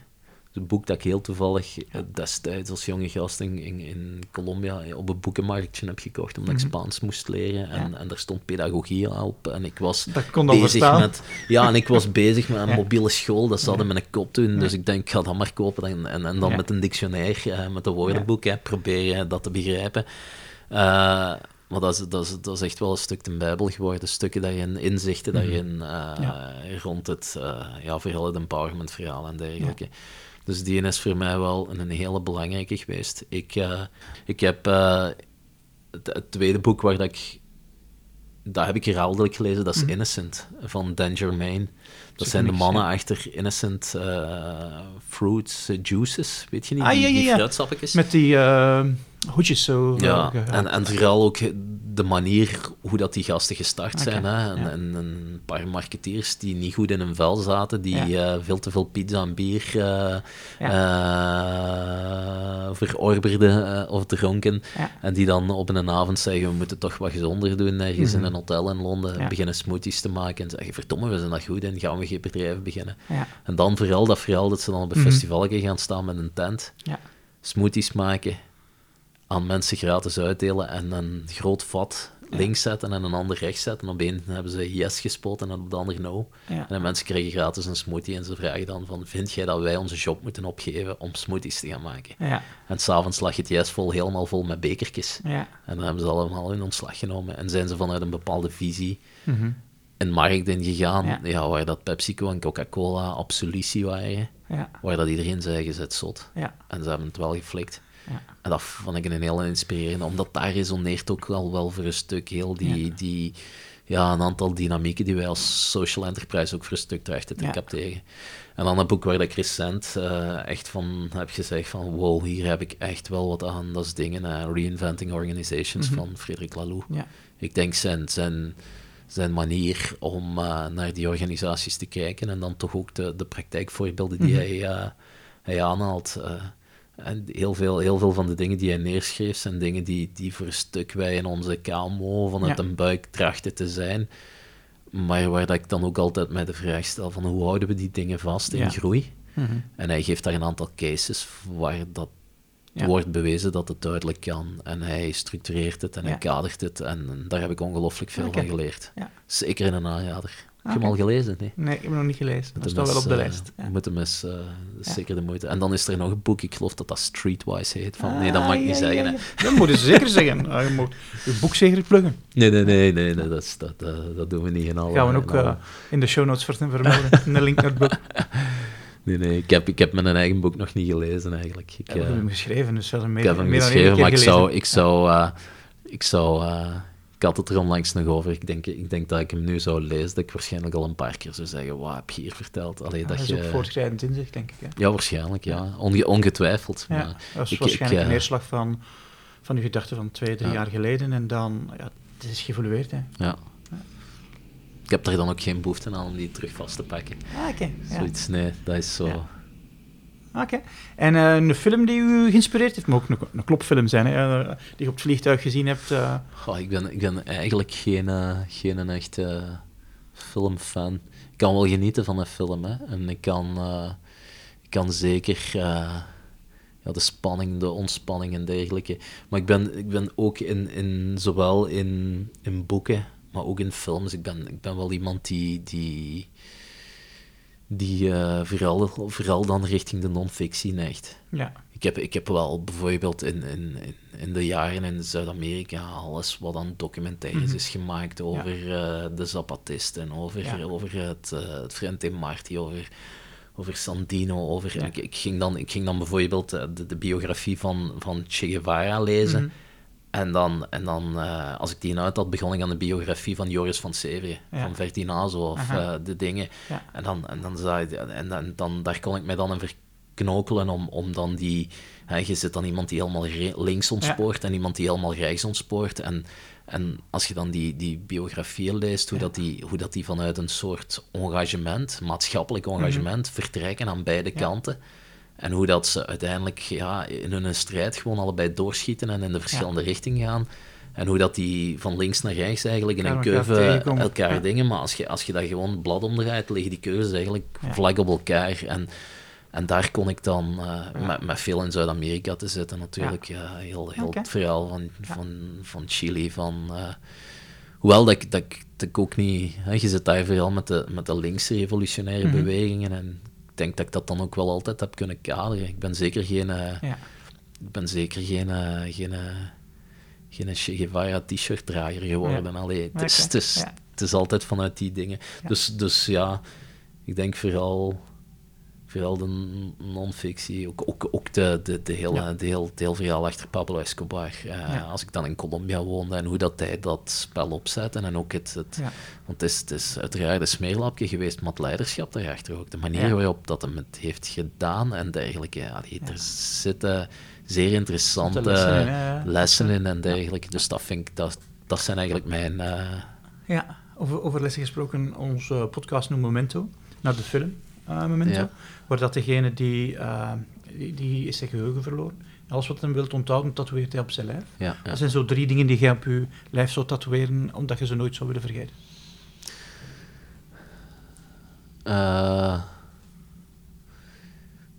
Een boek dat ik heel toevallig eh, destijds als jonge gast in, in, Colombia op een boekenmarktje heb gekocht, omdat ik mhm. Spaans moest leren. En, en daar stond pedagogie op. En ik was bezig met... Ja, en ik was bezig met een mobiele school. Dat zat in mijn kop toen. Dus ik denk, ik ga dat maar kopen. En, en, en dan met een dictionair, eh, met een woordenboek, hè, proberen dat te begrijpen. Uh, maar dat is, dat, is, dat is echt wel een stuk de Bijbel geworden. Stukken daarin, inzichten mhm. daarin, uh, rond het, uh, ja, vooral het empowerment verhaal en dergelijke. Dus die is voor mij wel een hele belangrijke geweest. Ik, uh, ik heb het, tweede boek waar dat ik dat heb ik herhaaldelijk gelezen, dat is mhm. Innocent van Dan Germain. Dat zijn de mannen achter Innocent uh, Fruits Juices, weet je niet? Ah, ja, ja, ja. Die Met die hoedjes zo. Ja, en, en vooral ook de manier hoe dat die gasten gestart zijn. Hè? En, en, een paar marketeers die niet goed in hun vel zaten, die eh, veel te veel pizza en bier uh, uh, verorberden of dronken. En die dan op een avond zeggen, we moeten toch wat gezonder doen, ergens in mhm. een hotel in Londen, beginnen smoothies te maken en zeggen, verdomme, we zijn dat goed en gaan we geen bedrijf beginnen. En dan vooral dat verhaal dat ze dan op een mm festival gaan staan met een tent, smoothies maken aan mensen gratis uitdelen en een groot vat links zetten en een ander rechts zetten. Op één hebben ze yes gespoten en op de ander no. En de mensen krijgen gratis een smoothie en ze vragen dan van, vind jij dat wij onze job moeten opgeven om smoothies te gaan maken? Ja. En s'avonds lag het yes vol helemaal vol met bekertjes. Ja. En dan hebben ze allemaal hun ontslag genomen en zijn ze vanuit een bepaalde visie mm een markt ingegaan, ja. waar dat PepsiCo en Coca-Cola absolutie waren. Waar dat iedereen zei, je zet zot. En ze hebben het wel geflikt. Ja. En dat vond ik een heel inspirerende, omdat daar resoneert ook wel, wel voor een stuk heel die, ja. die ja, een aantal dynamieken die wij als social enterprise ook voor een stuk trachten te ja. capteren. En dan een boek waar ik recent uh, echt van heb gezegd van wow, hier heb ik echt wel wat aan. Dat is dingen, uh, Reinventing Organizations mm -hmm. van Frederik Laloux. Ja. Ik denk zijn, zijn, zijn manier om uh, naar die organisaties te kijken en dan toch ook de, de praktijkvoorbeelden die mm -hmm. hij, hij aanhaalt en heel veel, heel veel van de dingen die hij neerschreef zijn dingen die, die voor een stuk wij in onze KMO vanuit ja. een buik trachten te zijn. Maar waar dat ik dan ook altijd mij de vraag stel van hoe houden we die dingen vast in groei? Mhm. En hij geeft daar een aantal cases waar dat wordt bewezen dat het duidelijk kan. En hij structureert het en hij kadert het. En daar heb ik ongelooflijk veel van geleerd. Zeker in een aanjader. Heb je hem al gelezen? Nee, nee ik heb hem nog niet gelezen. Dat staat wel op de lijst. Ja. Moet hem eens, uh, zeker de moeite. En dan is er nog een boek, ik geloof dat dat Streetwise heet. Van, nee, dat mag ik niet zeggen. Hè. Dat moet je zeker zeggen. Ah, je moet je boek zeker pluggen. Nee, nee, nee, nee, nee dat, dat, dat, doen we niet in alle... Gaan we ook uh, in de show notes vermelden, een link naar het boek. Nee, nee, ik heb, ik heb mijn eigen boek nog niet gelezen eigenlijk. Ik, heb hem geschreven, dus een meer, ik heb hem geschreven, maar ik zou, ik zou, ik zou ik had het er onlangs nog over. Ik denk, ik denk dat ik hem nu zou lezen, dat ik waarschijnlijk al een paar keer zou zeggen, wat heb je hier verteld? Allee, dat, is je... ook voortschrijdend inzicht, denk ik. Hè? Ja, waarschijnlijk, ja. Onge ongetwijfeld. Ja, maar dat is waarschijnlijk ik, een neerslag van, van je gedachten van twee, drie jaar geleden en dan, ja, het is geëvolueerd, hè. Ja. Ik heb daar dan ook geen behoefte aan om die terug vast te pakken. Ah, oké. Zoiets, nee, dat is zo... Oké. En uh, een film die u geïnspireerd heeft, maar ook een, klopfilm zijn, eh, die je op het vliegtuig gezien hebt? Uh... Ik, ben, ik ben eigenlijk geen, uh, geen echte filmfan. Ik kan wel genieten van een film, hè. En ik kan, ik kan zeker ja, de spanning, de ontspanning en dergelijke. Maar ik ben, ik ben ook in, in, zowel in, in boeken, maar ook in films. Ik ben, ik ben wel iemand die... die die uh, vooral, vooral dan richting de non-fictie neigt. Ja. Ik heb, ik heb wel bijvoorbeeld in, in, in de jaren in Zuid-Amerika alles wat aan documentaires mhm. is gemaakt over ja. uh, de Zapatisten, over, ja. over het, uh, het Frente Marti, over, over Sandino. Over, ik, ik, ging dan, ik ging dan bijvoorbeeld de, de biografie van, van Che Guevara lezen. Mhm. En dan, en dan uh, als ik die uit had, begon ik aan de biografie van Joris van Severië, van Vertinazo of uh, de dingen. Ja. En, dan, en, dan, zei, en dan, dan, daar kon ik mij dan in verknokelen om, om dan die... Hè, je zit dan iemand die helemaal links ontspoort en iemand die helemaal rechts ontspoort. En, en als je dan die, die biografieën leest, hoe, dat die, hoe dat die vanuit een soort engagement, maatschappelijk mhm. engagement, vertrekken aan beide kanten en hoe dat ze uiteindelijk ja, in hun strijd gewoon allebei doorschieten en in de verschillende richtingen gaan. En hoe dat die van links naar rechts eigenlijk in een keuze elkaar, dingen. Maar als je, als je dat gewoon blad omdraait, liggen die keuzes eigenlijk vlak op elkaar. En, en daar kon ik dan uh, met, met, veel in Zuid-Amerika te zitten natuurlijk. Ja. heel heel het verhaal van, van, van Chili, van... Uh, hoewel dat ik, dat, dat ik ook niet... Hè, je zit daar vooral met de, met de linkse revolutionaire mhm. bewegingen en ik denk dat ik dat dan ook wel altijd heb kunnen kaderen. Ik ben zeker geen, uh, ja. ik ben zeker geen, uh, geen, uh, geen Che Guevara t-shirt drager geworden. Ja. Allee, het, is, het, is, het is altijd vanuit die dingen. Dus, dus ja, ik denk vooral de non-fictie, ook, ook, ook de, de, de, hele, ja. de, heel, de heel verhaal achter Pablo Escobar. Uh, Als ik dan in Colombia woonde en hoe dat hij dat spel opzette en ook het, het want het is, het is uiteraard een smeerlapje geweest, maar het leiderschap daarachter ook, de manier waarop dat hem het heeft gedaan en dergelijke, ja, die, er zitten zeer interessante lessen in, en dergelijke, dus dat vind ik, dat, dat zijn eigenlijk mijn... Uh... Ja, over, over lessen gesproken, onze podcast noemt Momento, naar de film. Uh, Memento, waar dat degene die, uh, die, die, is zijn geheugen verloren. Alles wat hij wilt onthouden, tatoeëert hij op zijn lijf. Ja, ja. Dat zijn zo drie dingen die je op je lijf zou tatoeëren, omdat je ze nooit zou willen vergeten. Uh,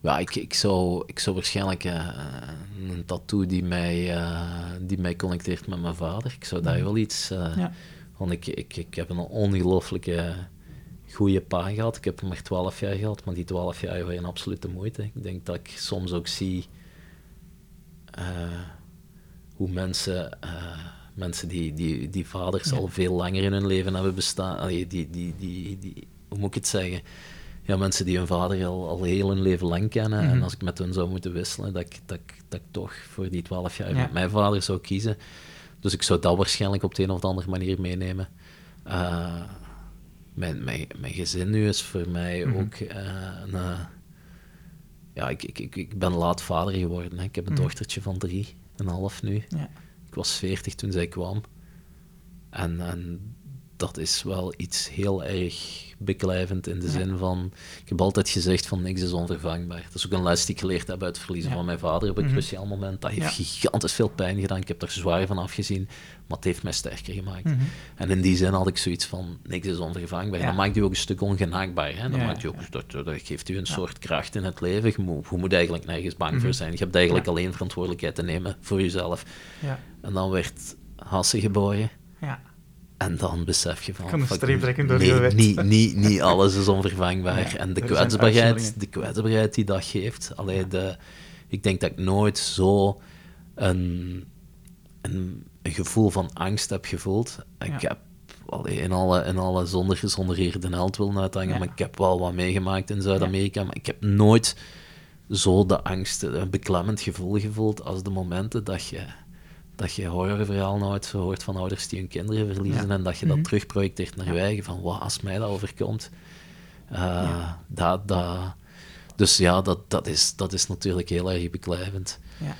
ja, ik, ik, zou, ik zou waarschijnlijk uh, een tattoo die mij, uh, die mij connecteert met mijn vader. Ik zou daar mhm. wel iets. Ja. Want ik, ik, ik heb een ongelooflijke goede pa gehad. Ik heb hem maar 12 jaar gehad, maar die 12 jaar waren absolute moeite. Ik denk dat ik soms ook zie uh, hoe mensen, uh, mensen die, die, die vaders al veel langer in hun leven hebben bestaan, allee, die, die, die, die, hoe moet ik het zeggen? Ja, mensen die hun vader al, al heel hun leven lang kennen. En mhm. als ik met hun zou moeten wisselen, dat ik, dat, dat ik toch voor die 12 jaar met mijn vader zou kiezen. Dus ik zou dat waarschijnlijk op de een of andere manier meenemen. Uh, mijn, mijn, mijn gezin nu is voor mij mhm. ook uh, een. Uh, ja, ik, ik, ik, ik ben laat vader geworden. Hè. Ik heb een mm. dochtertje van drie en half nu. Ja. Ik was veertig toen zij kwam. En, en dat is wel iets heel erg beklijvend in de zin van... Ik heb altijd gezegd van niks is onvervangbaar. Dat is ook een les die ik geleerd heb uit het verliezen van mijn vader op een mhm. cruciaal moment. Dat heeft gigantisch veel pijn gedaan. Ik heb er zwaar van afgezien, maar het heeft mij sterker gemaakt. Mhm. En in die zin had ik zoiets van niks is onvervangbaar. Dat maakt u ook een stuk ongenaakbaar. Hè? Dat, maakt u ook, dat, dat, geeft u een soort kracht in het leven. Je moet, je moet eigenlijk nergens bang voor mhm. zijn. Je hebt eigenlijk alleen verantwoordelijkheid te nemen voor jezelf. En dan werd Hasse geboren. Ja. En dan besef je van... Kan een streep door nee, niet, niet, niet alles is onvervangbaar. en de kwetsbaarheid, de kwetsbaarheid die dat geeft... Allee, de, ik denk dat ik nooit zo een, een, een gevoel van angst heb gevoeld. Ik heb allee, in alle, in alle zonder, zonder hier de held willen uithangen, maar ik heb wel wat meegemaakt in Zuid-Amerika, maar ik heb nooit zo de angst, een beklemmend gevoel gevoeld als de momenten dat je dat je horrorverhaal nooit hoort van ouders die hun kinderen verliezen en dat je dat mm terugprojecteert naar je eigen, van wat als mij dat overkomt. Uh, dat, dat, dus ja, dat, dat, is, dat is natuurlijk heel erg beklijvend. Ja.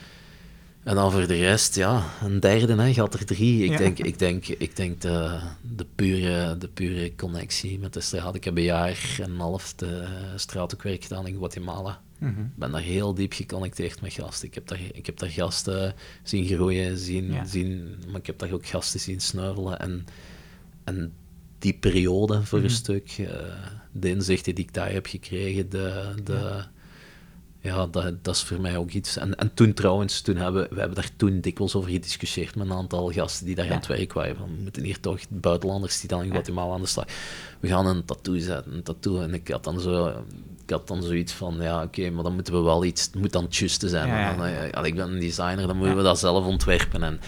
En dan voor de rest, ja, een derde, hè, gaat er drie. Ik denk, ik denk, ik denk de, de, pure, de pure connectie met de straat. Ik heb een jaar en een half de straat ook werk gedaan in Guatemala. Ik mhm. ben daar heel diep geconnecteerd met gasten. Ik heb daar, ik heb daar gasten zien groeien, zien, zien, maar ik heb daar ook gasten zien snuivelen. En, en die periode voor een mhm. stuk, uh, de inzichten die ik daar heb gekregen, de, de, ja, dat, dat is voor mij ook iets. En, en toen trouwens, toen hebben, we hebben daar toen dikwijls over gediscussieerd met een aantal gasten die daar aan het werk waren. Van, we moeten hier toch buitenlanders die dan in Guatemala aan de slag. We gaan een tattoo zetten, een tattoo. En ik had dan zo, ik had dan zoiets van, ja oké, maar dan moeten we wel iets, het moet dan het juiste zijn. Ja, dan, ja, ik ben een designer, dan moeten we dat zelf ontwerpen. En,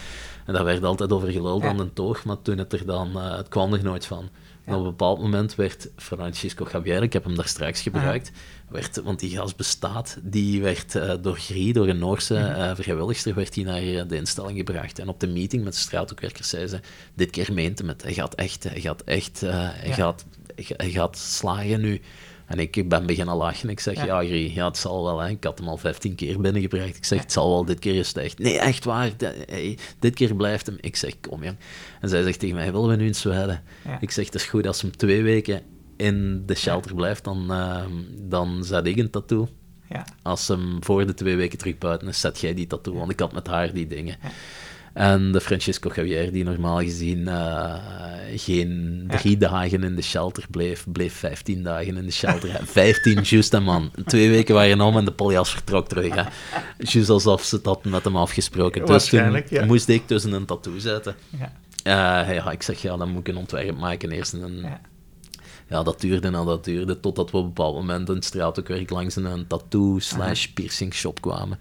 en daar werd altijd over geluld aan de toog, maar toen het er dan, uh, het kwam er nooit van. En op een bepaald moment werd Francisco Javier, ik heb hem daar straks gebruikt, werd, want die gas bestaat, die werd uh, door Grie, door een Noorse uh, vrijwilligster, werd hij naar de instelling gebracht. En op de meeting met de straathoekwerkers zei ze, dit keer meent hem het, hij gaat echt, hij gaat echt, hij, gaat, hij gaat slagen nu. En ik ben beginnen lachen. Ik zeg, ja, ja, ja het zal wel. Hè. Ik had hem al 15 keer binnengebracht. Ik zeg, het zal wel, dit keer is het echt. Nee, echt waar. dit keer blijft hem. Ik zeg, kom jong. En zij zegt tegen mij, willen we nu in Zweden? Ik zeg, het is goed als hem twee weken in de shelter blijft, dan, uh, dan zet ik een tattoo. Ja. Als hem voor de twee weken terug buiten is, zet jij die tattoo. Want ik had met haar die dingen. En de Francisco Javier, die normaal gezien uh, geen drie dagen in de shelter bleef, bleef 15 dagen in de shelter. 15, juist en man. Twee weken waren om en de poljas vertrok terug. Hè. Juist alsof ze dat met hem afgesproken. Dus toen ja. moest ik tussen een tattoo zetten. Ja. Uh, ja, ik zeg, ja, dan moet ik een ontwerp maken. Eerst een... Ja. ja dat duurde en dat duurde, totdat we op een bepaald moment in straatwerk langs een tattoo slash piercing shop kwamen.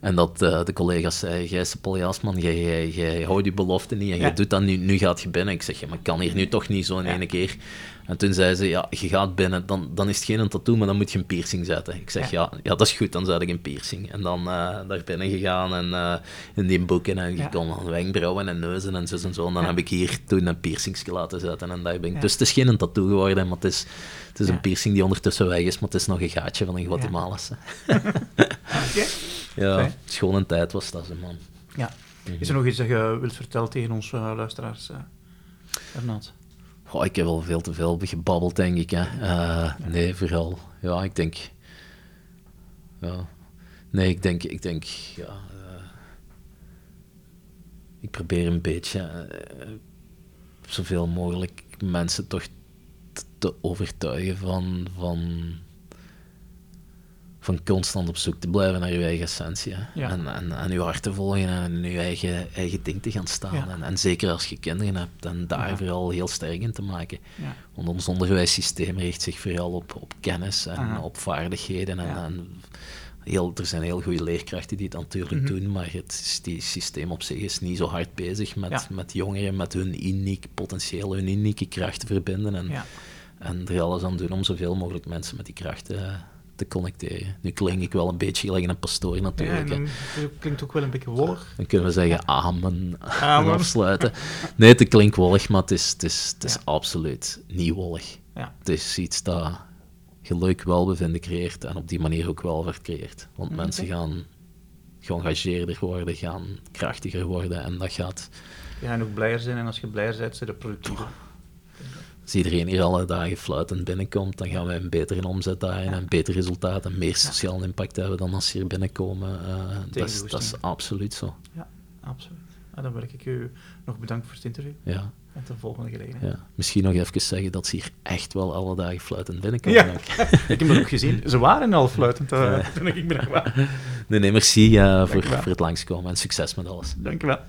En dat uh, de collega's zeiden, jij is Paul Jasman, jij, jij, houdt die belofte niet en je doet dat nu, nu gaat je binnen. Ik zeg, ja, maar ik kan hier nu toch niet zo in één keer. En toen zei ze, ja, je gaat binnen, dan, dan is het geen tattoo, maar dan moet je een piercing zetten. Ik zeg, ja, ja, dat is goed, dan zet ik een piercing. En dan uh, daar binnen gegaan en uh, in die boeken en je kon dan wenkbrauwen en neuzen en zo en zo. En dan heb ik hier toen een piercing laten zetten en daar ben ik. Dus het is geen tattoo geworden, maar het is, het is een piercing die ondertussen weg is, maar het is nog een gaatje van een Guatemalase. Oké. Ja, schone tijd was dat, man. Ja. Is er nog iets dat je wilt vertellen tegen onze uh, luisteraars, uh, ik heb wel veel te veel gebabbeld, denk ik. Hè. Uh, nee, vooral. Ja, ik denk... Ja. Nee, ik denk... Ik denk ja, uh, ik probeer een beetje uh, zoveel mogelijk mensen toch te overtuigen van... van van constant op zoek te blijven naar je eigen essentie. En, en, en je hart te volgen en je eigen, eigen ding te gaan staan. En, en, zeker als je kinderen hebt, en daar vooral heel sterk in te maken. Want ons onderwijssysteem richt zich vooral op, op kennis en op vaardigheden. En, heel, er zijn heel goede leerkrachten die het natuurlijk mhm. doen, maar het die systeem op zich is niet zo hard bezig met, met jongeren, met hun uniek potentieel, hun unieke krachten verbinden. En, en er alles aan doen om zoveel mogelijk mensen met die krachten te connecteren. Nu klink ik wel een beetje gelijk een pastoor natuurlijk. Ja, klinkt ook wel een beetje wollig. Dan kunnen we zeggen amen, amen. afsluiten. Nee, het klinkt wollig, maar het is, het is, het is absoluut niet wollig. Ja. Het is iets dat geluk, welbevinden creëert en op die manier ook welvaart creëert. Want mensen gaan geëngageerder worden, gaan krachtiger worden en dat gaat... Ja, en ook blijer zijn en als je blijer bent, zijn je productiever als iedereen hier alle dagen fluitend binnenkomt, dan gaan wij een betere omzet daarin, een beter resultaat en meer sociaal impact hebben dan als ze hier binnenkomen. Uh, dat, is, dat is absoluut zo. Ja, absoluut. En dan wil ik u nog bedanken voor het interview. Ja. En tot de volgende gelegenheid. Ja. Misschien nog even zeggen dat ze hier echt wel alle dagen fluitend binnenkomen. Ja, ik heb het ook gezien. Ze waren al fluitend uh, toen ik binnenkwam. Nee, nee, merci uh, voor, voor het langskomen en succes met alles. Dank je wel.